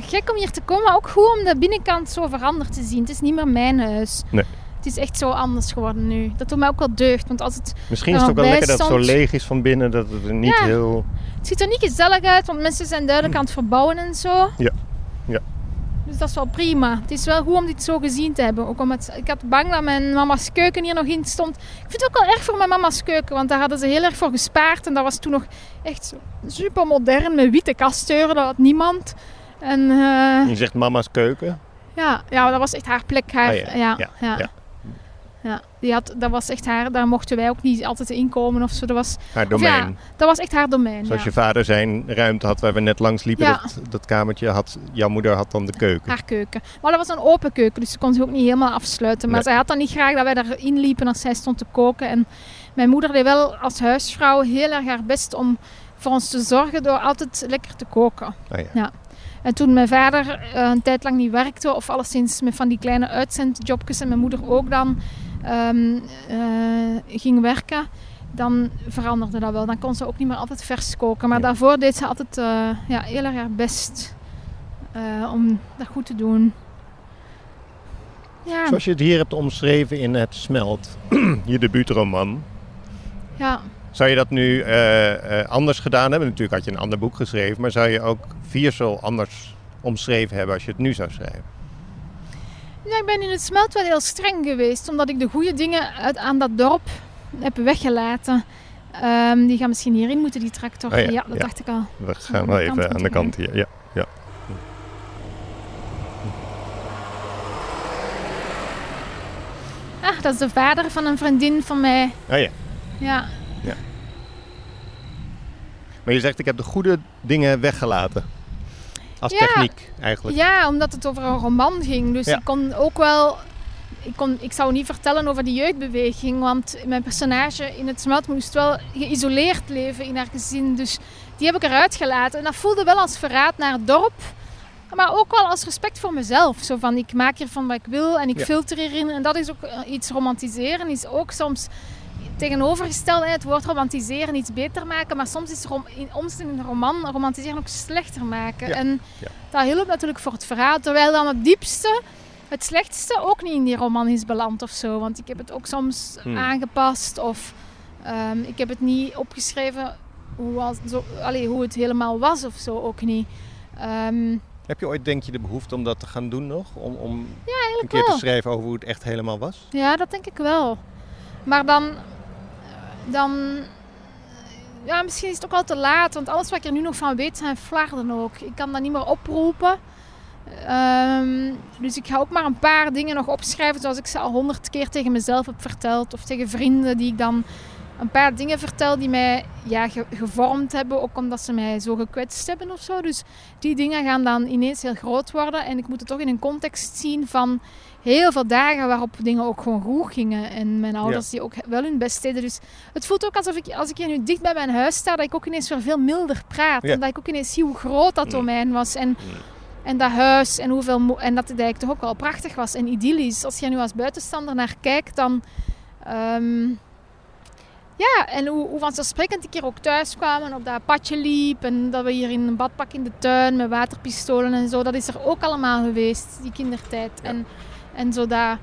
gek om hier te komen, ook goed om de binnenkant zo veranderd te zien. Het is niet meer mijn huis. Nee. Het is echt zo anders geworden nu. Dat doet mij ook wel deugd, want als het, Misschien is het ook wel lekker dat het zo leeg is van binnen, dat het er niet Ja. heel... het ziet er niet gezellig uit, want mensen zijn duidelijk aan het verbouwen en zo. Ja. Ja. Dus dat is wel prima. Het is wel goed om dit zo gezien te hebben. Ook omdat ik had bang dat mijn mama's keuken hier nog in stond. Ik vind het ook wel erg voor mijn mama's keuken, want daar hadden ze heel erg voor gespaard. En dat was toen nog echt super modern met witte kastdeuren. Dat had niemand. En eh, Je zegt mama's keuken. ja, ja, dat was echt haar plek. Haar, Ah, ja, ja. ja, Ja, ja. die had, dat was echt haar, daar mochten wij ook niet altijd inkomen of zo. Dat was, Haar domein. ja, dat was echt haar domein. Zoals ja. je vader zijn ruimte had waar we net langs liepen, Ja. dat, dat kamertje, had, jouw moeder had dan de keuken. Haar keuken. Maar dat was een open keuken, dus ze kon zich ook niet helemaal afsluiten. Maar Nee. zij had dan niet graag dat wij daarin liepen als zij stond te koken. En mijn moeder deed wel als huisvrouw heel erg haar best om voor ons te zorgen door altijd lekker te koken. Ah, ja. En toen mijn vader eh, een tijd lang niet werkte, of alleszins met van die kleine uitzendjobjes en mijn moeder ook dan eh, ging werken, dan veranderde dat wel. Dan kon ze ook niet meer altijd vers koken. Maar Ja. daarvoor deed ze altijd eh, ja, heel erg haar best eh, om dat goed te doen. Ja, Zoals je het hier hebt omschreven in Het Smelt, je debuutroman. ja. Zou je dat nu anders gedaan hebben? Natuurlijk had je een ander boek geschreven, maar zou je ook Viersel anders omschreven hebben als je het nu zou schrijven? Ja, ik ben in het smelt wel heel streng geweest, omdat ik de goede dingen uit, aan dat dorp heb weggelaten. Ehm, die gaan misschien hierin moeten, die tractor. Oh ja, ja, dat ja. dacht ik al. We Aan gaan wel even aan de kant hier. Ja, ja. Ah, dat is de vader van een vriendin van mij. Oh ja. Ja, Maar je zegt, ik heb de goede dingen weggelaten. Als Ja. techniek eigenlijk. ja omdat het over een roman ging. Dus Ja. ik kon ook wel... Ik, kon, ik zou niet vertellen over die jeugdbeweging, want mijn personage in het smelt moest wel geïsoleerd leven in haar gezin. Dus die heb ik eruit gelaten. En dat voelde wel als verraad naar het dorp. Maar ook wel als respect voor mezelf. Zo van, ik maak hiervan wat ik wil en ik Ja. filter hierin. En dat is ook eh, iets romantiseren. Is ook soms tegenovergesteld. hè, Het woord romantiseren iets beter maken. Maar soms is rom, in, ons in een roman romantiseren ook slechter maken. Ja. En Ja. dat hielp natuurlijk voor het verhaal. Terwijl dan het diepste, het slechtste ook niet in die roman is beland of zo. Want ik heb het ook soms Hmm. aangepast. Of ehm, ik heb het niet opgeschreven hoe, was, zo, hoe het helemaal was of zo ook niet. Ehm, Heb je ooit, denk je, de behoefte om dat te gaan doen nog? Om, om een eigenlijk keer te schrijven over hoe het echt helemaal was? Ja, dat denk ik wel. Maar dan, dan ja, misschien is het ook al te laat, want alles wat ik er nu nog van weet zijn flarden ook. Ik kan dat niet meer oproepen. Ehm, dus ik ga ook maar een paar dingen nog opschrijven, zoals ik ze al honderd keer tegen mezelf heb verteld. Of tegen vrienden die ik dan een paar dingen vertel die mij ja, ge- gevormd hebben, ook omdat ze mij zo gekwetst hebben of zo. Dus die dingen gaan dan ineens heel groot worden en ik moet het toch in een context zien van heel veel dagen waarop dingen ook gewoon goed gingen. En mijn ouders die ook wel hun best deden. Dus het voelt ook alsof ik, als ik hier nu dicht bij mijn huis sta, dat ik ook ineens weer veel milder praat. Ja. En dat ik ook ineens zie hoe groot dat Mm. domein was. En, en dat huis en, hoeveel en dat het eigenlijk toch ook wel prachtig was en idyllisch. Als je er nu als buitenstander naar kijkt, dan... ehm, ja, en hoe, hoe vanzelfsprekend ik hier ook thuis kwam en op dat padje liep. En dat we hier in een badpak in de tuin met waterpistolen en zo. Dat is er ook allemaal geweest, die kindertijd. Ja. En, en zo dat,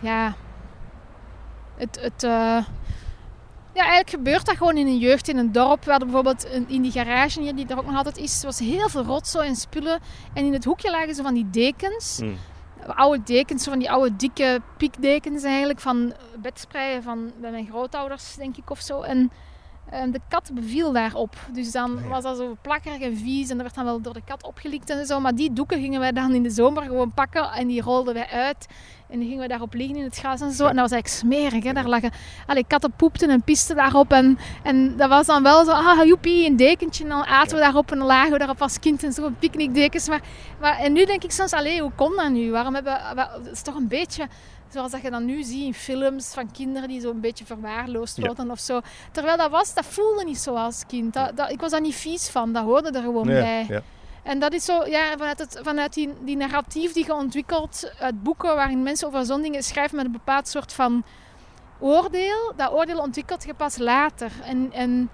ja, het, het, eh, ja, eigenlijk gebeurt dat gewoon in een jeugd, in een dorp. We hadden bijvoorbeeld een, in die garage hier, die er ook nog altijd is, was heel veel rotzooi en spullen. En in het hoekje lagen zo van die dekens. Mm. Oude dekens, zo van die oude dikke piekdekens eigenlijk, van bedspreien van bij mijn grootouders, denk ik, of zo. En de kat beviel daarop. Dus dan Ja. was dat zo plakkerig en vies en dat werd dan wel door de kat opgelikt en zo. Maar die doeken gingen wij dan in de zomer gewoon pakken en die rolden wij uit. En die gingen we daarop liggen in het gras en zo. En dat was eigenlijk smerig, hè. Daar lagen... Allee, katten poepten en pisten daarop. En, en dat was dan wel zo, ah, joepie, een dekentje. En dan aten we daarop en dan lagen we daarop als kind en zo, picknickdekens. Maar, maar, en nu denk ik soms, allee, hoe kon dat nu? Waarom hebben... Het is toch een beetje... Zoals dat je dan nu ziet in films van kinderen die zo een beetje verwaarloosd Ja. worden of zo. Terwijl dat was, dat voelde niet zo als kind. Dat, dat, ik was daar niet vies van, dat hoorde er gewoon Ja, bij. ja. En dat is zo, ja, vanuit, het, vanuit die, die narratief die je ontwikkelt uit boeken waarin mensen over zo'n dingen schrijven met een bepaald soort van oordeel. Dat oordeel ontwikkelt je pas later. En, en,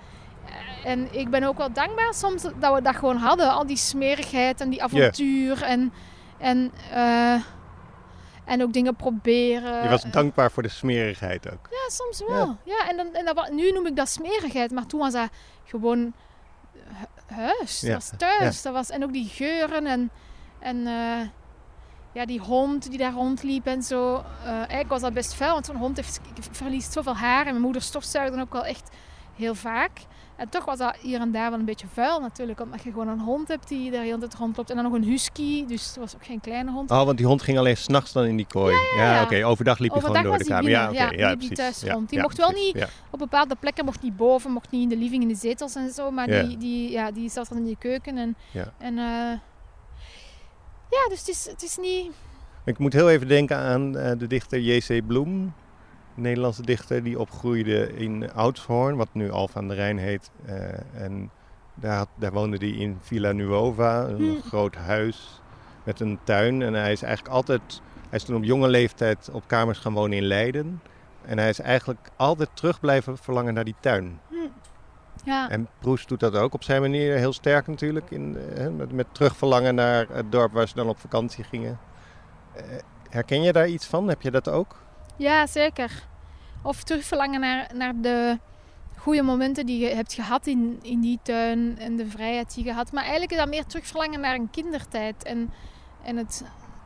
en ik ben ook wel dankbaar soms dat we dat gewoon hadden. Al die smerigheid en die avontuur en, en, eh, en ook dingen proberen. Je was dankbaar voor de smerigheid ook. Ja, soms wel. Ja, en, dan, en dat, nu noem ik dat smerigheid, maar toen was dat gewoon hu- huis. Ja, Dat was thuis. Dat was, en ook die geuren en, en eh, ja, die hond die daar rondliep en zo. Eh, eigenlijk was dat best vuil, want zo'n hond heeft, verliest zoveel haar. En mijn moeder stofzuigde dan ook wel echt heel vaak. En toch was dat hier en daar wel een beetje vuil natuurlijk. Omdat je gewoon een hond hebt die daar heel tijd rondloopt. En dan nog een husky, dus het was ook geen kleine hond. Oh, want die hond ging alleen s'nachts dan in die kooi. Ja, ja. oké. Overdag liep hij Overdag gewoon door de kamer. Ja, binnen. Ja, Ja, liep hij precies. thuis Ja, rond. Die ja, mocht wel precies. niet- Ja. Op bepaalde plekken mocht niet boven, mocht niet in de living, in de zetels en zo. Maar Ja. die, die, ja, die zat dan in de keuken. En, Ja. en eh, ja, dus het is, het is niet... Ik moet heel even denken aan eh, de dichter J.C. Bloem. Nederlandse dichter die opgroeide in Oudshoorn, wat nu Alphen aan de Rijn heet. Eh, en daar, had- daar woonde hij in Villa Nuova, een Hmm. groot huis met een tuin. En hij is eigenlijk altijd, hij is toen op jonge leeftijd op kamers gaan wonen in Leiden. En hij is eigenlijk altijd terug blijven verlangen naar die tuin. Ja. En Proest doet dat ook op zijn manier heel sterk natuurlijk. In, met, met terugverlangen naar het dorp waar ze dan op vakantie gingen. Eh, herken je daar iets van? Heb je dat ook? Ja, zeker. Of terugverlangen naar, naar de goede momenten die je hebt gehad in, in die tuin en de vrijheid die je had. Maar eigenlijk is dat meer terugverlangen naar een kindertijd. En, en het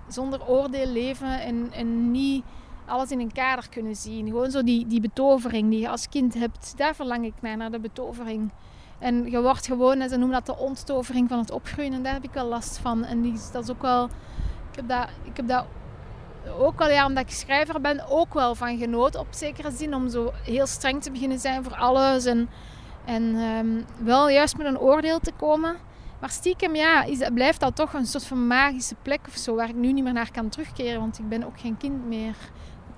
zonder oordeel leven en, en niet alles in een kader kunnen zien. Gewoon zo die, die betovering die je als kind hebt. Daar verlang ik naar, naar de betovering. En je wordt gewoon, ze noemen dat de onttovering van het opgroeien. En daar heb ik wel last van. En die, dat is ook wel... Ik heb dat, ik heb dat ook wel, ja, omdat ik schrijver ben, ook wel van genoten op zekere zin. Om zo heel streng te beginnen zijn voor alles. En, en ehm, wel juist met een oordeel te komen. Maar stiekem, ja, is, blijft dat toch een soort van magische plek of zo. Waar ik nu niet meer naar kan terugkeren. Want ik ben ook geen kind meer.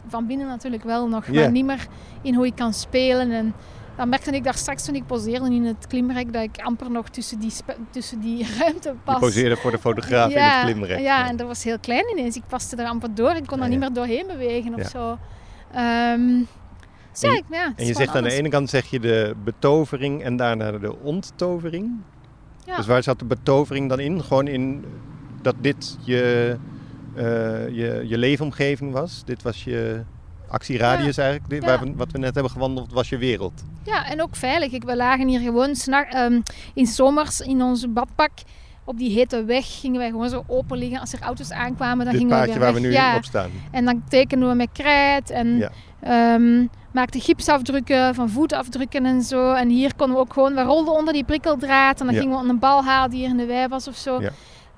Van binnen natuurlijk wel nog. Maar niet meer in hoe ik kan spelen. En dan merkte ik daar straks toen ik poseerde in het klimrek. Dat ik amper nog tussen die, tussen die ruimte pas. Je poseerde voor de fotograaf in het klimrek. Ja, en dat was heel klein ineens. Ik paste er amper door. Ik kon Ja, daar niet meer doorheen bewegen of zo. Ehm, dus En ja, ik- ja, En je zegt aan de ene kant zeg je de betovering en daarna de onttovering. Ja. Dus waar zat de betovering dan in? Gewoon in dat dit je, eh, je, je leefomgeving was? Dit was je actieradius eigenlijk? Ja. waar we, wat we net hebben gewandeld was je wereld. Ja, en ook veilig. Ik, we lagen hier gewoon snak, ehm, in zomers in ons badpak. Op die hete weg gingen wij gewoon zo open liggen. Als er auto's aankwamen, dan Dit gingen we weer waar weg. we nu ja. op staan. En dan tekenden we met krijt en Ja. ehm, maakten gipsafdrukken van voetafdrukken en zo. En hier konden we ook gewoon, we rolden onder die prikkeldraad en dan Ja. gingen we een bal halen die hier in de wei was of zo.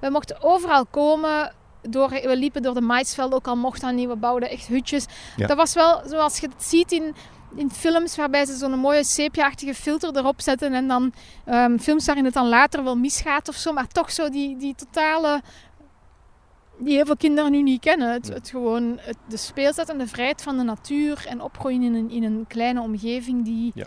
We mochten overal komen. Door, we liepen door de maisvelden, ook al mocht dat niet. We bouwden echt hutjes. Ja. Dat was wel zoals je het ziet in, in films, waarbij ze zo'n mooie sepia-achtige filter erop zetten. En dan ehm, films waarin het dan later wel misgaat of zo. Maar toch zo die, die totale die heel veel kinderen nu niet kennen. Het, gewoon het, de speelzet en de vrijheid van de natuur en opgroeien in een, in een kleine omgeving die, Ja.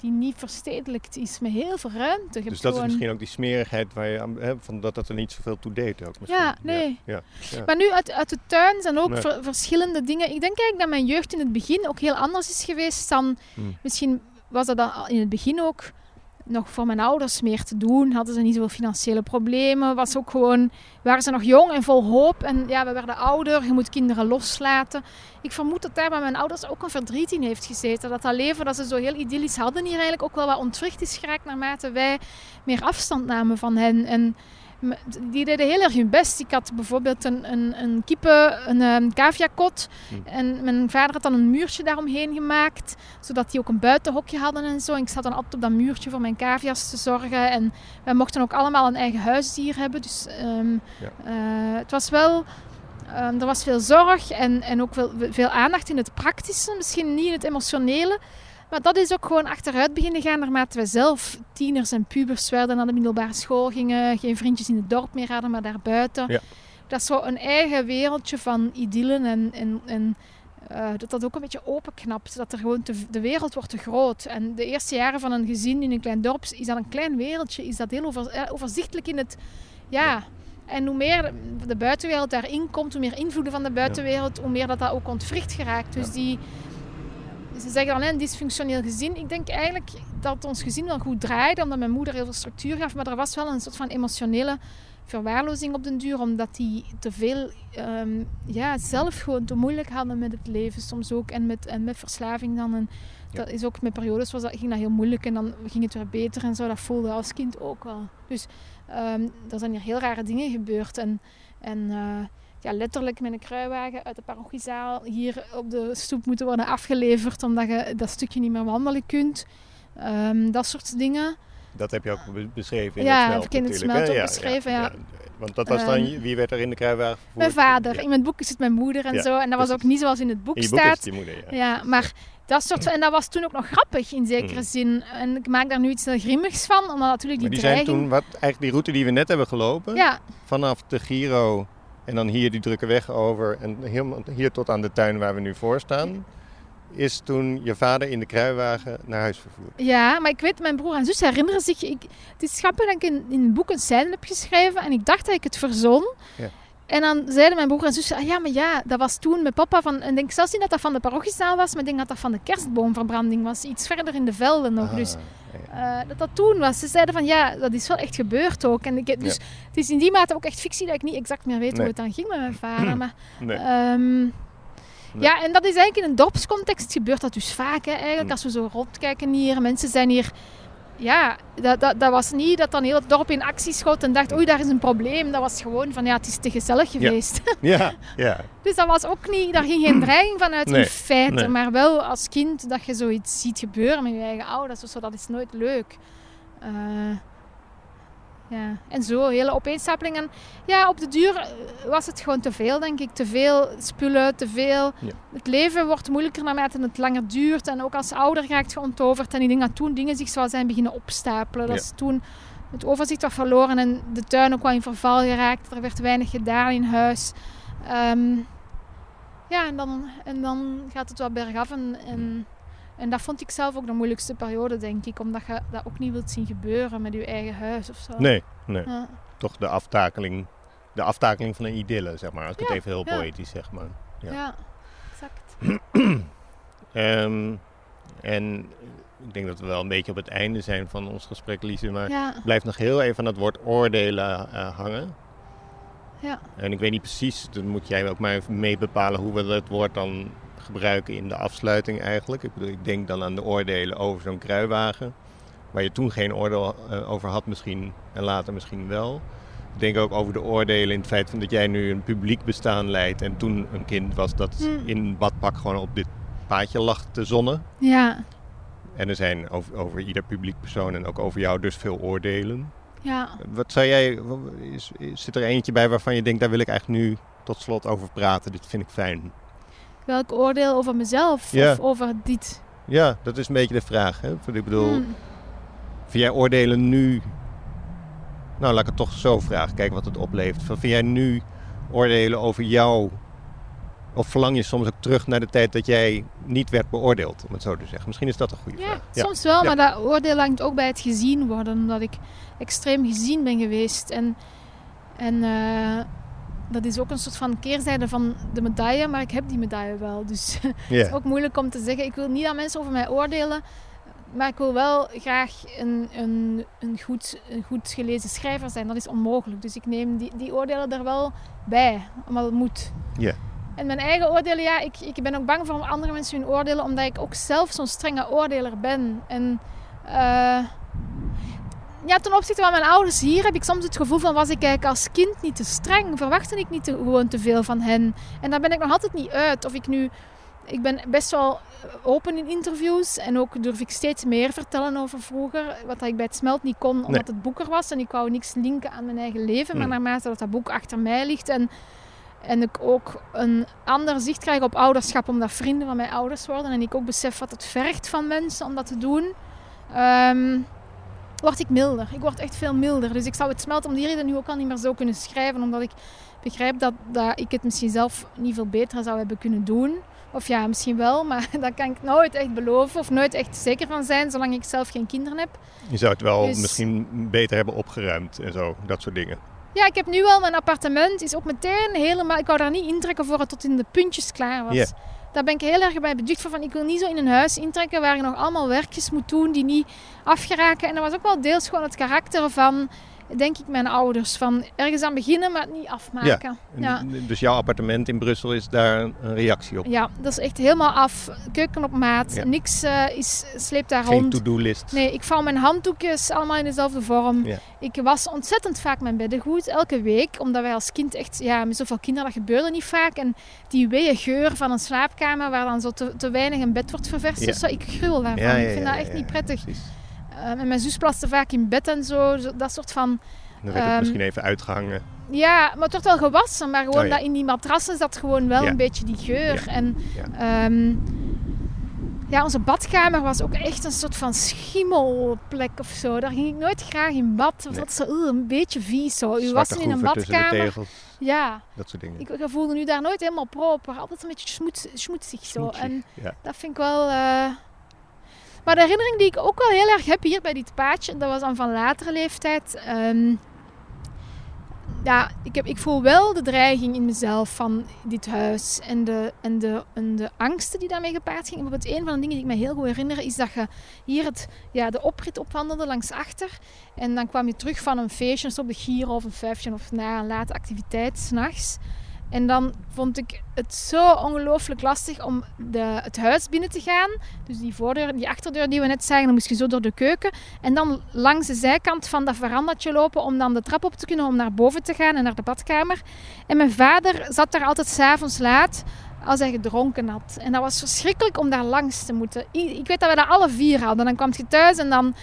Die niet verstedelijkt is met heel veel ruimte. Je Dus dat is misschien ook die smerigheid waar je aan, hè, van dat dat er niet zoveel toe deed ook. misschien. Ja, nee. Ja, ja. Maar nu uit, uit de tuin zijn ook Nee. ver- verschillende dingen. Ik denk eigenlijk dat mijn jeugd in het begin ook heel anders is geweest dan... Hmm. Misschien was dat dan in het begin ook nog voor mijn ouders meer te doen. Hadden ze niet zoveel financiële problemen. Was ook gewoon, waren ze nog jong en vol hoop. En ja, we werden ouder. Je moet kinderen loslaten. Ik vermoed dat daar bij mijn ouders ook een verdriet in heeft gezeten. Dat dat leven dat ze zo heel idyllisch hadden hier eigenlijk ook wel wat ontwricht is geraakt naarmate wij meer afstand namen van hen. En die deden heel erg hun best. Ik had bijvoorbeeld een, een, een kippen, een um, caviakot. Hm. En mijn vader had dan een muurtje daaromheen gemaakt. Zodat die ook een buitenhokje hadden en zo. En ik zat dan altijd op dat muurtje voor mijn cavia's te zorgen. En wij mochten ook allemaal een eigen huisdier hebben. Dus ehm, Ja. eh, het was wel... ehm, er was veel zorg en, en ook veel, veel aandacht in het praktische. Misschien niet in het emotionele. Maar dat is ook gewoon achteruit beginnen gaan naarmate we zelf tieners en pubers werden, naar de middelbare school gingen, geen vriendjes in het dorp meer hadden, maar daarbuiten. Ja. Dat is zo een eigen wereldje van idyllen en, en, en eh, dat dat ook een beetje openknapt. Dat er gewoon te, de wereld wordt te groot. En de eerste jaren van een gezin in een klein dorp is dat een klein wereldje, is dat heel over, eh, overzichtelijk in het... Ja. En hoe meer de buitenwereld daarin komt, hoe meer invloeden van de buitenwereld, hoe meer dat dat ook ontwricht geraakt. Dus die, ze zeggen dan hè, een dysfunctioneel gezin. Ik denk eigenlijk dat ons gezin wel goed draaide, omdat mijn moeder heel veel structuur gaf. Maar er was wel een soort van emotionele verwaarlozing op den duur, omdat die te veel ehm, ja, zelf gewoon te moeilijk hadden met het leven soms ook. En met, en met verslaving dan. En Ja. dat is ook met periodes was dat, ging dat heel moeilijk en dan ging het weer beter en zo. Dat voelde als kind ook wel. Dus ehm, er zijn hier heel rare dingen gebeurd. En, en eh, ja, letterlijk met een kruiwagen uit de parochiezaal hier op de stoep moeten worden afgeleverd, omdat je dat stukje niet meer wandelen kunt. Ehm, dat soort dingen. Dat heb je ook be- beschreven in Ja, het smelt ik in het smelt ook beschreven, ja. Want dat was dan, Ehm, wie werd er in de kruiwagen vervoerd? Mijn vader. Ja. In mijn boek is het mijn moeder en Ja, zo. En dat was ook niet zoals in het boek In boek staat. je moeder, ja. Ja, maar dat soort en dat was toen ook nog grappig in zekere Mm. zin. En ik maak daar nu iets grimmigs van, omdat natuurlijk Maar die, die zijn toen, wat, eigenlijk die route die we net hebben gelopen, Ja, vanaf de Giro en dan hier die drukke weg over en helemaal hier tot aan de tuin waar we nu voor staan, is toen je vader in de kruiwagen naar huis vervoerd. ja, maar ik weet, mijn broer en zus herinneren zich... Ik, het is grappig dat ik in, in het boek een scène heb geschreven en ik dacht dat ik het verzon. Ja. En dan zeiden mijn broer en zus, ah, ja, maar ja, dat was toen met papa van... En ik denk zelfs niet dat dat van de parochiezaal was, maar ik denk dat dat van de kerstboomverbranding was. Iets verder in de velden nog. Ah, dus eh, dat dat toen was. Ze zeiden van, ja, dat is wel echt gebeurd ook. En ik, heb- dus het is in die mate ook echt fictie dat ik niet exact meer weet Nee. hoe het dan ging met mijn vader. Maar, Nee. ehm, Ja, en dat is eigenlijk in een dorpscontext gebeurt dat dus vaak. Hè, eigenlijk, Hm. als we zo rondkijken hier, mensen zijn hier... Ja, dat, dat, dat was niet dat dan heel het dorp in actie schoot en dacht, oei, daar is een probleem. Dat was gewoon van, ja, het is te gezellig geweest. Ja, ja. dus dat was ook niet, daar ging geen dreiging vanuit Nee, in feite. nee. Maar wel als kind dat je zoiets ziet gebeuren met je eigen ouders. of zo, dat is nooit leuk. Eh, ja, en zo, hele opeenstapeling. En ja, op de duur eh, was het gewoon te veel, denk ik. Te veel spullen, te veel. Ja. Het leven wordt moeilijker naarmate het langer duurt. En ook als ouder raakt je ontoverd. En ik denk dat toen dingen zich zoals zijn beginnen opstapelen. Dat Ja. is toen het overzicht was verloren en de tuin ook wel in verval geraakt. Er werd weinig gedaan in huis. Ehm, ja, en dan, en dan gaat het wat bergaf. En, en, en dat vond ik zelf ook de moeilijkste periode, denk ik. Omdat je dat ook niet wilt zien gebeuren met je eigen huis of zo. Nee, nee. Ja. Toch de aftakeling, de aftakeling van een idylle, zeg maar. Als ik Ja, het even heel poëtisch zeg maar. Ja. Ja. exact. Ehm, en ik denk dat we wel een beetje op het einde zijn van ons gesprek, Lise. Maar Ja, ik blijf nog heel even aan het woord oordelen eh, hangen. ja. En ik weet niet precies, dan moet jij ook maar even mee bepalen hoe we dat woord dan gebruiken in de afsluiting eigenlijk. Ik bedoel, ik denk dan aan de oordelen over zo'n kruiwagen. Waar je toen geen oordeel eh, over had misschien en later misschien wel. Ik denk ook over de oordelen in het feit van dat jij nu een publiek bestaan leidt. En toen een kind was dat Hmm. in badpak gewoon op dit paadje lag te zonnen. ja, En er zijn over, over ieder publiek persoon en ook over jou dus veel oordelen. ja. Wat zou jij, is, is- zit er eentje bij waarvan je denkt, daar wil ik eigenlijk nu tot slot over praten. Dit vind ik fijn. Welk oordeel over mezelf Ja. of over dit? Ja, dat is een beetje de vraag. Hè? Ik bedoel, Hmm. vind jij oordelen nu... Nou, laat ik het toch zo vragen. Kijk wat het oplevert. Van, Vind jij nu oordelen over jou... Of verlang je soms ook terug naar de tijd dat jij niet werd beoordeeld, om het zo te zeggen? Misschien is dat een goede Ja, vraag. soms wel, Ja. maar dat oordeel hangt ook bij het gezien worden. Omdat ik extreem gezien ben geweest. En, en eh, dat is ook een soort van keerzijde van de medaille, maar ik heb die medaille wel. Dus het is ook moeilijk om te zeggen. Ik wil niet dat mensen over mij oordelen. Maar ik wil wel graag een, een, een, goed, een goed gelezen schrijver zijn. Dat is onmogelijk. Dus ik neem die, die oordelen er wel bij, omdat het moet. Ja. En mijn eigen oordelen, ja, ik, ik ben ook bang voor andere mensen hun oordelen, omdat ik ook zelf zo'n strenge oordeler ben. En eh, ja, ten opzichte van mijn ouders hier heb ik soms het gevoel van, was ik eigenlijk als kind niet te streng? Verwachtte ik niet te, gewoon te veel van hen? En daar ben ik nog altijd niet uit. Of ik nu, ik ben best wel open in interviews en ook durf ik steeds meer vertellen over vroeger. Wat ik bij het smelt niet kon, omdat het boek er was. En ik wou niks linken aan mijn eigen leven. Maar Mm. naarmate dat dat boek achter mij ligt en en ik ook een ander zicht krijg op ouderschap, omdat vrienden van mijn ouders worden. En ik ook besef wat het vergt van mensen om dat te doen. ehm, word ik milder. Ik word echt veel milder. Dus ik zou het smelt om die reden nu ook al niet meer zo kunnen schrijven. Omdat ik begrijp dat, dat ik het misschien zelf niet veel beter zou hebben kunnen doen. Of ja, misschien wel, maar dat kan ik nooit echt beloven. Of nooit echt zeker van zijn, zolang ik zelf geen kinderen heb. Je zou het wel Dus- misschien beter hebben opgeruimd en zo, dat soort dingen. Ja, ik heb nu wel mijn appartement. Is ook meteen helemaal... Ik wou daar niet intrekken voor het tot in de puntjes klaar was. Daar ben ik heel erg bij beducht. Van, ik wil niet zo in een huis intrekken waar je nog allemaal werkjes moet doen die niet afgeraken. En dat was ook wel deels gewoon het karakter van, denk ik, mijn ouders. Van ergens aan beginnen, maar het niet afmaken. En Ja. Dus jouw appartement in Brussel is daar een reactie op. Ja, dat is echt helemaal af. Keuken op maat. Ja. Niks eh, is, sleept daar Geen rond. to-do-list. Nee, ik vouw mijn handdoekjes allemaal in dezelfde vorm. Ja. Ik was ontzettend vaak mijn beddengoed, elke week. Omdat wij als kind echt, ja, met zoveel kinderen, dat gebeurde niet vaak. En die weeë geur van een slaapkamer waar dan zo te, te weinig een bed wordt ververst. Zo, ik gruwel daarvan. Ik vind dat echt niet prettig. precies. Eh, en mijn zus plaste vaak in bed en zo. Dat soort van... Dan werd het Ehm, misschien even uitgehangen. Ja, maar het wordt wel gewassen. Maar gewoon Oh, ja. dat in die matrassen zat gewoon wel Ja. een beetje die geur. Ja. En Ja. ehm, ja, onze badkamer was ook echt een soort van schimmelplek of zo. Daar ging ik nooit graag in bad. Was Nee. altijd zo oeh, een beetje vies zo. U wassen in een badkamer. Ja, dat soort dingen. ik, ik voelde nu daar nooit helemaal proper. Altijd een beetje smoets, smoetsig zo. Smoetsig, En dat vind ik wel... eh, Maar de herinnering die ik ook wel heel erg heb hier bij dit paadje, dat was dan van latere leeftijd. ehm, ja, ik, heb, ik voel wel de dreiging in mezelf van dit huis en de, en de, en de angsten die daarmee gepaard gingen. Bijvoorbeeld een van de dingen die ik me heel goed herinner is dat je hier het, ja, de oprit opwandelde langs achter. En dan kwam je terug van een feestje, zo op de Giro of een vijfje of na een late activiteit s'nachts. En dan vond ik het zo ongelooflijk lastig om de, het huis binnen te gaan. Dus die voordeur, die achterdeur die we net zagen, dan moest je zo door de keuken. En dan langs de zijkant van dat verandatje lopen om dan de trap op te kunnen om naar boven te gaan en naar de badkamer. En mijn vader zat daar altijd s'avonds laat als hij gedronken had. En dat was verschrikkelijk om daar langs te moeten. Ik weet dat we dat alle vier hadden. Dan kwam je thuis en dan...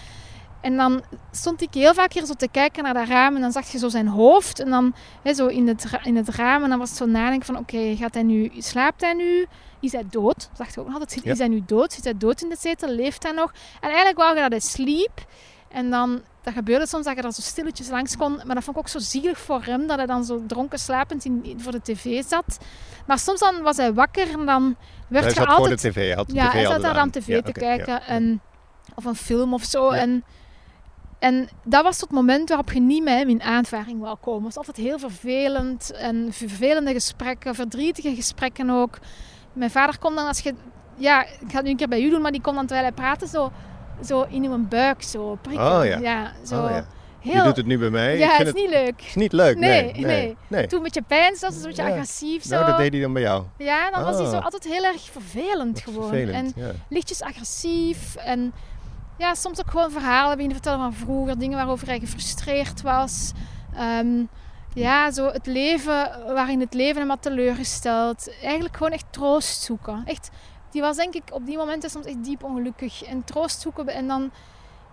En dan stond ik heel vaak hier zo te kijken naar dat raam en dan zag je zo zijn hoofd. En dan hè, zo in het, in het raam en dan was het zo nadenken van oké, gaat hij nu, slaapt hij nu? Is hij dood? Dacht ik ook nog altijd. Ja. Is hij nu dood? Zit hij dood in de zetel? Leeft hij nog? En eigenlijk wou je dat hij sliep. En dan, dat gebeurde soms dat je er zo stilletjes langs kon. Maar dat vond ik ook zo zielig voor hem, dat hij dan zo dronken slapend in, voor de tv zat. Maar soms dan was hij wakker en dan werd Hij je zat altijd... voor de tv. Hij had de Ja, tv hij zat daar aan. tv Ja, te kijken. En, of een film of zo. Ja. En, en dat was het moment waarop je niet met hem in aanvaring wou komen. Het was altijd heel vervelend. En vervelende gesprekken, verdrietige gesprekken ook. Mijn vader kon dan als je... Ja, ik ga het nu een keer bij u doen, maar die kon dan terwijl hij praatte zo, zo in uw buik zo prikken. Oh, ja. zo Oh, ja. heel... Je doet het nu bij mij. Ja, het is niet leuk. is niet leuk. Nee, Nee, nee. nee. nee. Toen een beetje pijn, zelfs een beetje Ja. agressief zo. Nou, dat deed hij dan bij jou. Ja, dan was hij zo Ah. altijd heel erg vervelend gewoon. vervelend. En ja. lichtjes agressief. En ja, soms ook gewoon verhalen beginnen vertellen van vroeger. Dingen waarover hij gefrustreerd was. Ehm, ja, zo het leven waarin het leven hem had teleurgesteld. Eigenlijk gewoon echt troost zoeken. Echt, die was denk ik op die momenten soms echt diep ongelukkig. En troost zoeken. En, dan,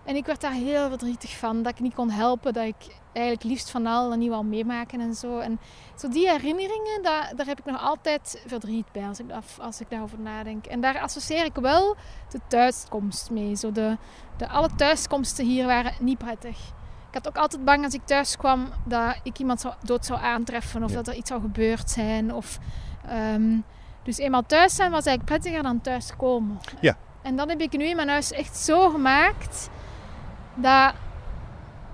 en ik werd daar heel verdrietig van. Dat ik niet kon helpen. Dat ik eigenlijk liefst van al dat niet wou meemaken en zo. En zo die herinneringen, daar, daar heb ik nog altijd verdriet bij als ik, als ik daarover nadenk. En daar associeer ik wel de thuiskomst mee. Zo de, de, alle thuiskomsten hier waren niet prettig. Ik had ook altijd bang als ik thuis kwam dat ik iemand zou, dood zou aantreffen of Ja. dat er iets zou gebeurd zijn. Of, ehm, dus eenmaal thuis zijn was eigenlijk prettiger dan thuis komen. Ja. En dat heb ik nu in mijn huis echt zo gemaakt dat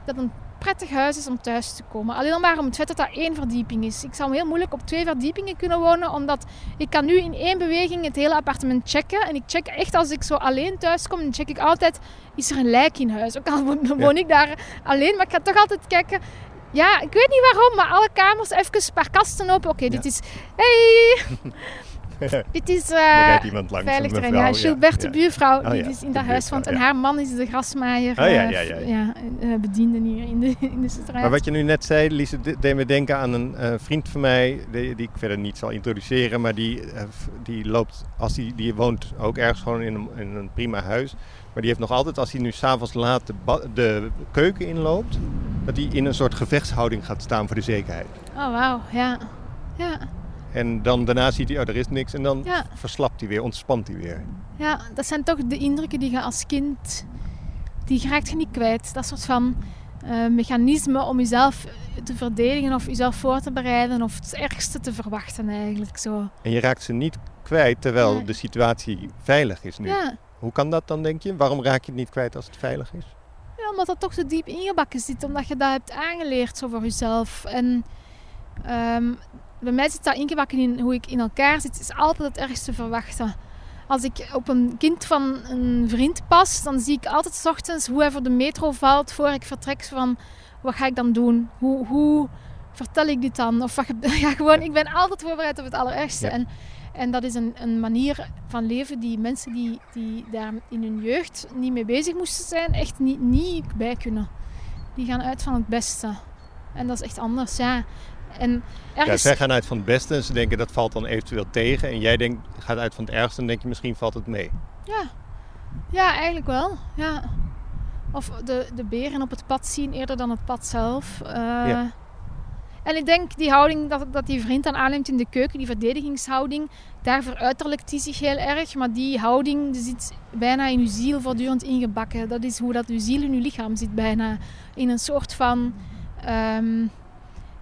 dat een prettig huis is om thuis te komen. Alleen al maar om het feit dat dat één verdieping is. Ik zou heel moeilijk op twee verdiepingen kunnen wonen, omdat ik kan nu in één beweging het hele appartement checken. En ik check echt als ik zo alleen thuis kom, dan check ik altijd, is er een lijk in huis? Ook al woon, ik daar alleen, maar ik ga toch altijd kijken... Ja, ik weet niet waarom, maar alle kamers even een paar kasten open. Oké, dit is... Hey! dit is... rijdt iemand langs. Veilig terrein. Ja, Gilberte, ja. de buurvrouw, Oh, die dus in dat huis woont. En haar man is de grasmaaier. Oh, ja, eh, ja, ja, ja. eh, bediende hier in de, in de straat. Maar wat je nu net zei, Lise, de- deed me denken aan een vriend van mij, die, die ik verder niet zal introduceren, maar die, die loopt, als die, die woont ook ergens gewoon in een, in een prima huis. Maar die heeft nog altijd, als hij nu s'avonds laat de, de keuken inloopt, dat hij in een soort gevechtshouding gaat staan voor de zekerheid. Oh, wauw. Ja. Ja. En dan daarna ziet hij, oh, er is niks. En dan Ja. verslapt hij weer, ontspant hij weer. ja, dat zijn toch de indrukken die je als kind... Die raakt je niet kwijt. Dat soort van eh, mechanismen om jezelf te verdedigen of jezelf voor te bereiden of het ergste te verwachten eigenlijk. Zo. En je raakt ze niet kwijt terwijl Nee. de situatie veilig is nu. Ja. Hoe kan dat dan, denk je? Waarom raak je het niet kwijt als het veilig is? Ja, omdat dat toch zo diep ingebakken zit. Omdat je dat hebt aangeleerd zo voor jezelf. En ehm, bij mij zit dat ingebakken in hoe ik in elkaar zit. Is altijd het ergste verwachten. Als ik op een kind van een vriend pas, dan zie ik altijd 's ochtends hoe hij voor de metro valt voor ik vertrek. Van, wat ga ik dan doen? Hoe, hoe vertel ik dit dan? Of wat, ja, gewoon, ik ben altijd voorbereid op het allerergste. Ja. En, en dat is een, een manier van leven die mensen die, die daar in hun jeugd niet mee bezig moesten zijn, echt niet, niet bij kunnen. Die gaan uit van het beste. En dat is echt anders, ja. En Ja, ergens... zij gaan uit van het beste en ze denken dat valt dan eventueel tegen. En jij denkt, gaat uit van het ergste en denk je misschien valt het mee. Ja. ja, eigenlijk wel. Ja. Of de, de beren op het pad zien eerder dan het pad zelf. Eh, Ja. En ik denk die houding dat, dat die vriend dan aanneemt in de keuken, die verdedigingshouding, daar veruiterlijkt die zich heel erg. Maar die houding die zit bijna in uw ziel voortdurend ingebakken. Dat is hoe dat uw ziel in uw lichaam zit bijna. In een soort van... ehm,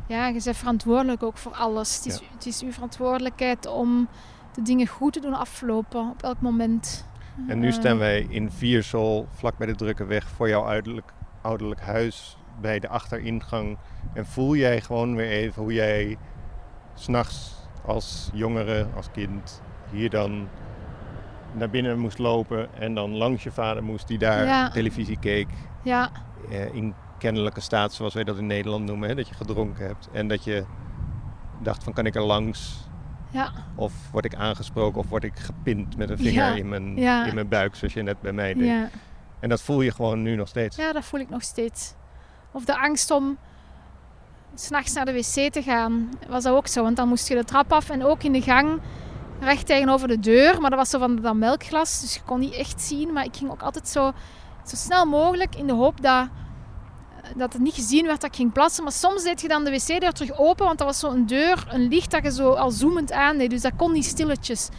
ja, je bent verantwoordelijk ook voor alles. Het is, Ja. het is uw verantwoordelijkheid om de dingen goed te doen aflopen op elk moment. En nu Eh, staan wij in Viersel, vlak bij de drukke weg, voor jouw ouderlijk, ouderlijk huis. bij de achteringang. En voel jij gewoon weer even hoe jij s'nachts als jongere, als kind, hier dan naar binnen moest lopen. En dan langs je vader moest die daar Ja. televisie keek. Ja, eh, in kennelijke staat, zoals wij dat in Nederland noemen. Hè? Dat je gedronken hebt. En dat je dacht van kan ik er langs? ja, Of word ik aangesproken of word ik gepind met een vinger Ja, in, mijn, ja. in mijn buik, zoals je net bij mij deed. ja. En dat voel je gewoon nu nog steeds. Ja, dat voel ik nog steeds. Of de angst om s'nachts naar de wc te gaan, was dat ook zo. Want dan moest je de trap af en ook in de gang, recht tegenover de deur. Maar dat was zo van dat melkglas, dus je kon niet echt zien. Maar ik ging ook altijd zo, zo snel mogelijk in de hoop dat, dat het niet gezien werd dat ik ging plassen. Maar soms deed je dan de wc-deur terug open, want dat was zo'n deur, een licht dat je zo al zoemend aandeed. Dus dat kon niet stilletjes.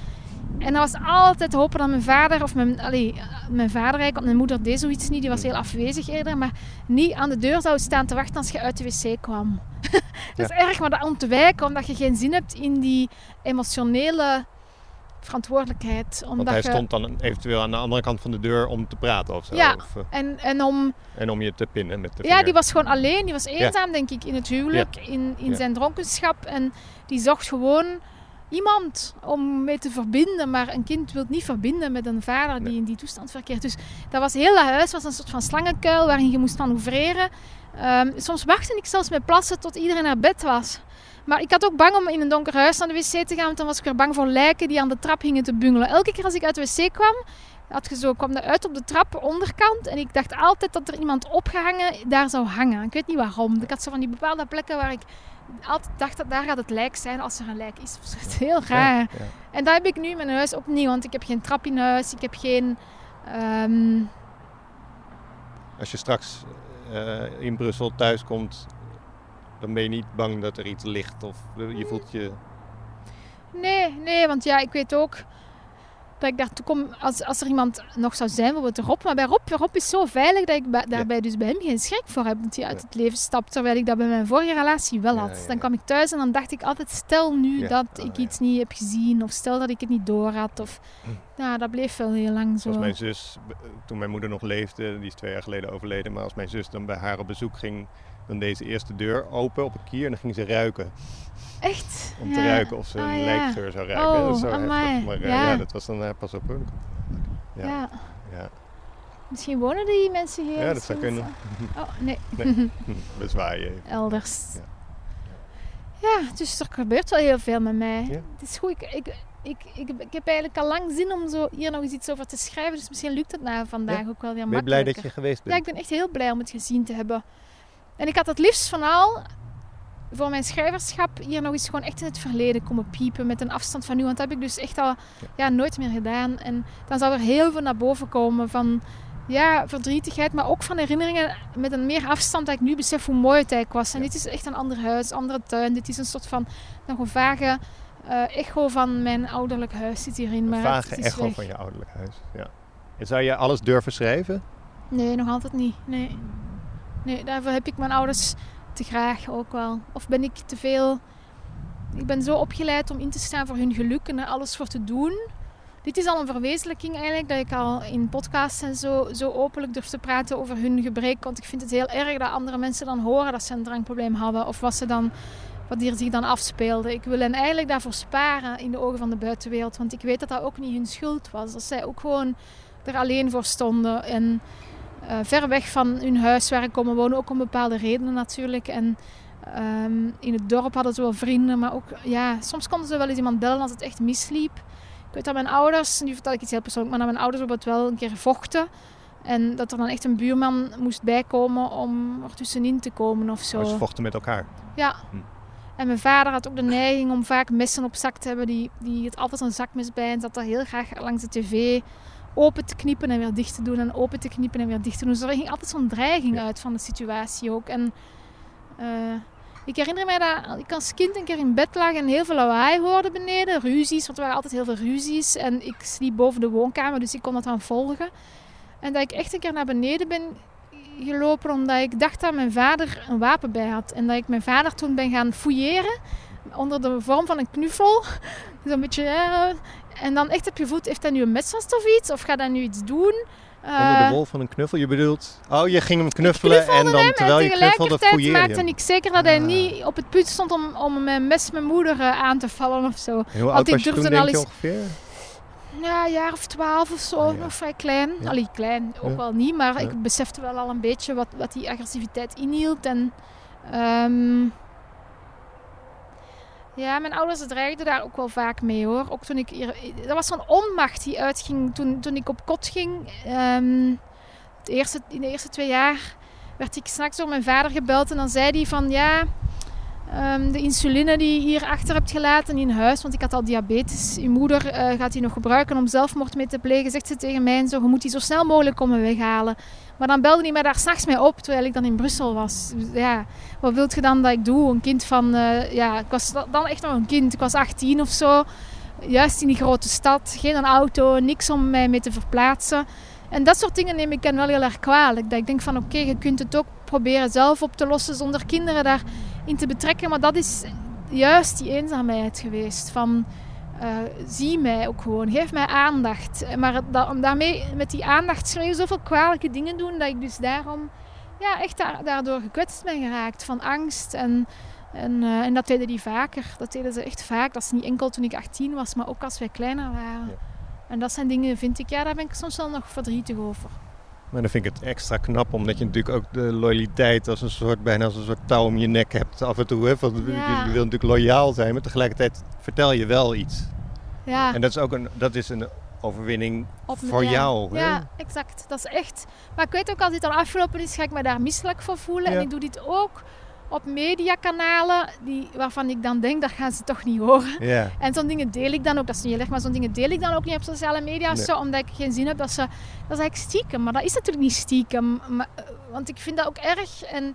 En dat was altijd hopen dat mijn vader, of mijn, allee, mijn vader eigenlijk, want mijn moeder deed zoiets niet, die was heel afwezig eerder, maar niet aan de deur zou staan te wachten als je uit de wc kwam. dat is erg, maar dat om te wijken, omdat je geen zin hebt in die emotionele verantwoordelijkheid. Omdat Want hij je, stond dan eventueel aan de andere kant van de deur om te praten of zo. Ja. Of, eh, en, en om, en om je te pinnen met de ja, die was gewoon alleen, die was eenzaam denk ik in het huwelijk, in, in Ja. zijn dronkenschap. En die zocht gewoon iemand om mee te verbinden. Maar een kind wil niet verbinden met een vader die Nee. in die toestand verkeert. Dus dat was heel dat huis was een soort van slangenkuil waarin je moest manoeuvreren. Ehm, soms wachtte ik zelfs met plassen tot iedereen naar bed was. Maar ik had ook bang om in een donker huis naar de wc te gaan, want dan was ik weer bang voor lijken die aan de trap hingen te bungelen. Elke keer als ik uit de wc kwam, had je zo, kwam dat uit op de trap onderkant. En ik dacht altijd dat er iemand opgehangen daar zou hangen. Ik weet niet waarom. Ik had zo van die bepaalde plekken waar ik altijd dacht dat daar gaat het lijk zijn als er een lijk is. Dat is heel raar. Ja, ja. En dat heb ik nu in mijn huis niet, want ik heb geen trap in huis. Ik heb geen... ehm, Als je straks eh, in Brussel thuis komt, dan ben je niet bang dat er iets ligt. Of eh, je voelt je... Nee, nee, want ja, ik weet ook dat ik daartoe kom als, als er iemand nog zou zijn, bijvoorbeeld Rob. Maar bij Rob, Rob is zo veilig dat ik bij- daarbij dus bij hem geen schrik voor heb. Dat hij uit Ja. het leven stapt, terwijl ik dat bij mijn vorige relatie wel had. ja, Dan kwam ik thuis en dan dacht ik altijd, stel nu dat Oh, ik iets niet heb gezien. Of stel dat ik het niet door had. Of, ja, dat bleef wel heel lang zo. Zoals mijn zus, b- toen mijn moeder nog leefde, die is twee jaar geleden overleden. Maar als mijn zus dan bij haar op bezoek ging, dan deed ze eerst de deur open op het kier en dan ging ze ruiken. Echt? Om te Ja. ruiken of ze Ah, een ja. lijkgeur zou ruiken. Oh, dat zo heftig. Maar eh, Ja. ja. dat was dan eh, pas op hoor. Ja. Ja. Ja. Misschien wonen die mensen hier. Ja, dat zou kunnen. Oh, nee. Nee. Bezwaai je. Elders. Ja. Ja, dus er gebeurt wel heel veel met mij. Ja. Het is goed. Ik, ik, ik, ik, ik heb eigenlijk al lang zin om zo hier nog eens iets over te schrijven. Dus misschien lukt het na vandaag ook wel weer Ben je blij makkelijker. dat je geweest Ja, bent? ik ben echt heel blij om het gezien te hebben. En ik had het liefst van al voor mijn schrijverschap hier nog eens gewoon echt in het verleden komen piepen met een afstand van nu. Want dat heb ik dus echt al ja, nooit meer gedaan. En dan zou er heel veel naar boven komen van ja, verdrietigheid, maar ook van herinneringen met een meer afstand dat ik nu besef hoe mooi het eigenlijk was. En Ja. dit is echt een ander huis, andere tuin. Dit is een soort van nog een vage eh, echo van mijn ouderlijk huis zit hierin. Maar Een vage het echo weg. van je ouderlijk huis. Ja. En zou je alles durven schrijven? Nee, nog altijd niet. Nee. Nee, daarvoor heb ik mijn ouders te graag ook wel. Of ben ik te veel... Ik ben zo opgeleid om in te staan voor hun geluk en er alles voor te doen. Dit is al een verwezenlijking eigenlijk, dat ik al in podcasts en zo, zo openlijk durf te praten over hun gebrek. Want ik vind het heel erg dat andere mensen dan horen dat ze een drankprobleem hadden. Of wat, ze dan, wat hier zich dan afspeelde. Ik wil hen eigenlijk daarvoor sparen in de ogen van de buitenwereld. Want ik weet dat dat ook niet hun schuld was. Dat zij ook gewoon er alleen voor stonden. En eh, ver weg van hun huis waar ik komen wonen, ook om bepaalde redenen natuurlijk. En ehm, in het dorp hadden ze wel vrienden, maar ook, ja, soms konden ze wel eens iemand bellen als het echt misliep. Ik weet dat mijn ouders, nu vertel ik iets heel persoonlijks, maar dat mijn ouders bijvoorbeeld wel een keer vochten. En dat er dan echt een buurman moest bijkomen om er tussenin te komen of zo. Oh, ze vochten met elkaar. Ja. Hm. En mijn vader had ook de neiging om vaak messen op zak te hebben. Die, die het altijd een zakmes bij en zat daar heel graag langs de tv open te knippen en weer dicht te doen. En open te knippen en weer dicht te doen. Dus er ging altijd zo'n dreiging Ja. uit van de situatie ook. En eh, ik herinner mij dat ik als kind een keer in bed lag en heel veel lawaai hoorde beneden. Ruzies, want er waren altijd heel veel ruzies. En ik sliep boven de woonkamer, dus ik kon dat dan volgen. En dat ik echt een keer naar beneden ben gelopen omdat ik dacht dat mijn vader een wapen bij had. En dat ik mijn vader toen ben gaan fouilleren onder de vorm van een knuffel. Zo'n beetje... eh, en dan echt heb je voet, heeft hij nu een mes vast of iets? Of gaat hij nu iets doen? Onder de Eh, wol van een knuffel? Je bedoelt... Oh, je ging hem knuffelen en dan hem terwijl en je knuffelde fouilleerde je maakte hem. ik zeker dat hij Ah. niet op het punt stond om, om mijn mes mijn moeder eh, aan te vallen of zo. En hoe want oud ik was je toen, denk je ongeveer? Ja, een jaar of twaalf of zo, Ah, ja. nog vrij klein. Ja. Allee, klein, ook Ja. wel niet, maar ik besefte wel al een beetje wat, wat die agressiviteit inhield. En ehm, ja, mijn ouders dreigden daar ook wel vaak mee hoor. Ook toen ik hier, dat was zo'n onmacht die uitging toen, toen ik op kot ging. Ehm, eerste, in de eerste twee jaar werd ik s'nachts door mijn vader gebeld en dan zei hij van ja, ehm, de insuline die je hier achter hebt gelaten in huis, want ik had al diabetes. Je moeder eh, gaat die nog gebruiken om zelfmoord mee te plegen, zegt ze tegen mij en zo, je moet die zo snel mogelijk komen weghalen. Maar dan belde hij mij daar s'nachts mee op, terwijl ik dan in Brussel was. Dus ja, wat wilt je dan dat ik doe? Een kind van, eh, ja, ik was da- dan echt nog een kind. Ik was 18 of zo. Juist in die grote stad. Geen een auto, niks om mij mee te verplaatsen. En dat soort dingen neem ik dan wel heel erg kwalijk. Dat ik denk van oké, je kunt het ook proberen zelf op te lossen zonder kinderen daarin te betrekken. Maar dat is juist die eenzaamheid geweest. Van eh, zie mij ook gewoon, geef mij aandacht. Maar da- om daarmee met die aandacht schreeuwen zoveel kwalijke dingen doen dat ik dus daarom ja, echt da- daardoor gekwetst ben geraakt van angst. En, en, eh, en dat deden die vaker. Dat deden ze echt vaak. Dat is niet enkel toen ik 18 was, maar ook als wij kleiner waren. Ja. En dat zijn dingen, vind ik, ja, daar ben ik soms wel nog verdrietig over. Maar dan vind ik het extra knap, omdat je natuurlijk ook de loyaliteit als een soort, bijna als een soort touw om je nek hebt af en toe. Hè? Van, je, Ja. je wil natuurlijk loyaal zijn, maar tegelijkertijd vertel je wel iets. Ja, En dat is ook een, dat is een overwinning voor jou. Hè? Ja, exact. Dat is echt. Maar ik weet ook, als dit al afgelopen is, ga ik me daar misselijk voor voelen. Ja. En ik doe dit ook op mediakanalen die, waarvan ik dan denk, dat gaan ze toch niet horen. En zo'n dingen deel ik dan ook, dat is niet heel erg, maar zo'n dingen deel ik dan ook niet op sociale media of zo, omdat ik geen zin heb dat ze... Dat is eigenlijk stiekem, maar dat is natuurlijk niet stiekem. Maar, eh, want ik vind dat ook erg en...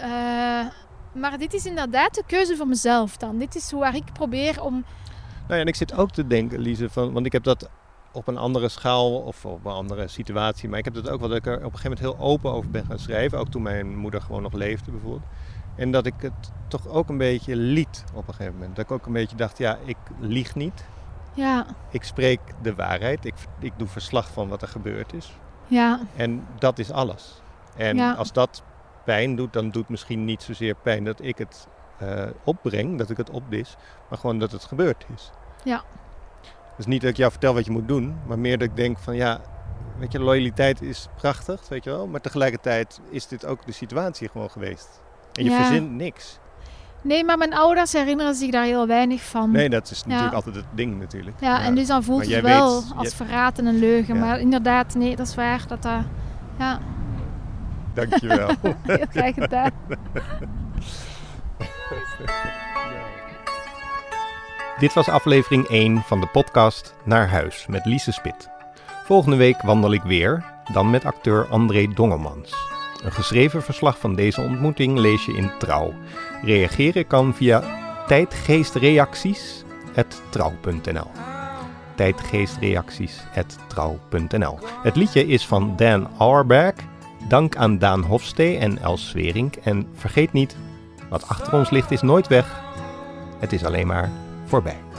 eh, maar dit is inderdaad de keuze voor mezelf dan. Dit is waar ik probeer om... Nou ja, en ik zit ook te denken, Lise, van, want ik heb dat op een andere schaal of op een andere situatie. Maar ik heb dat ook wel dat ik er op een gegeven moment heel open over ben gaan schrijven. Ook toen mijn moeder gewoon nog leefde bijvoorbeeld. En dat ik het toch ook een beetje liet op een gegeven moment. Dat ik ook een beetje dacht, ja, ik lieg niet. Ja, Ik spreek de waarheid. Ik, ik doe verslag van wat er gebeurd is. ja, En dat is alles. En Ja. als dat pijn doet, dan doet misschien niet zozeer pijn dat ik het eh, opbreng, dat ik het opdis, maar gewoon dat het gebeurd is. Ja. Dus niet dat ik jou vertel wat je moet doen, maar meer dat ik denk van ja, weet je, loyaliteit is prachtig, weet je wel, maar tegelijkertijd is dit ook de situatie gewoon geweest. En je Ja. verzint niks. Nee, maar mijn ouders herinneren zich daar heel weinig van. Nee, dat is natuurlijk Ja. altijd het ding natuurlijk. Ja, en dus dan voelt het wel weet- als je- verraad en een leugen. Ja. Maar inderdaad, nee, dat is waar. Dat dat... Ja, Dankjewel. heel graag gedaan. Dit was aflevering 1 van de podcast Naar Huis met Lise Spit. Volgende week wandel ik weer, dan met acteur André Dongemans. Een geschreven verslag van deze ontmoeting lees je in Trouw. Reageren kan via tijdgeestreacties.trouw.nl tijdgeestreacties.trouw.nl Het liedje is van Dan Auerbach. Dank aan Daan Hofstee en Els Swerink. En vergeet niet, wat achter ons ligt is nooit weg. Het is alleen maar voorbij.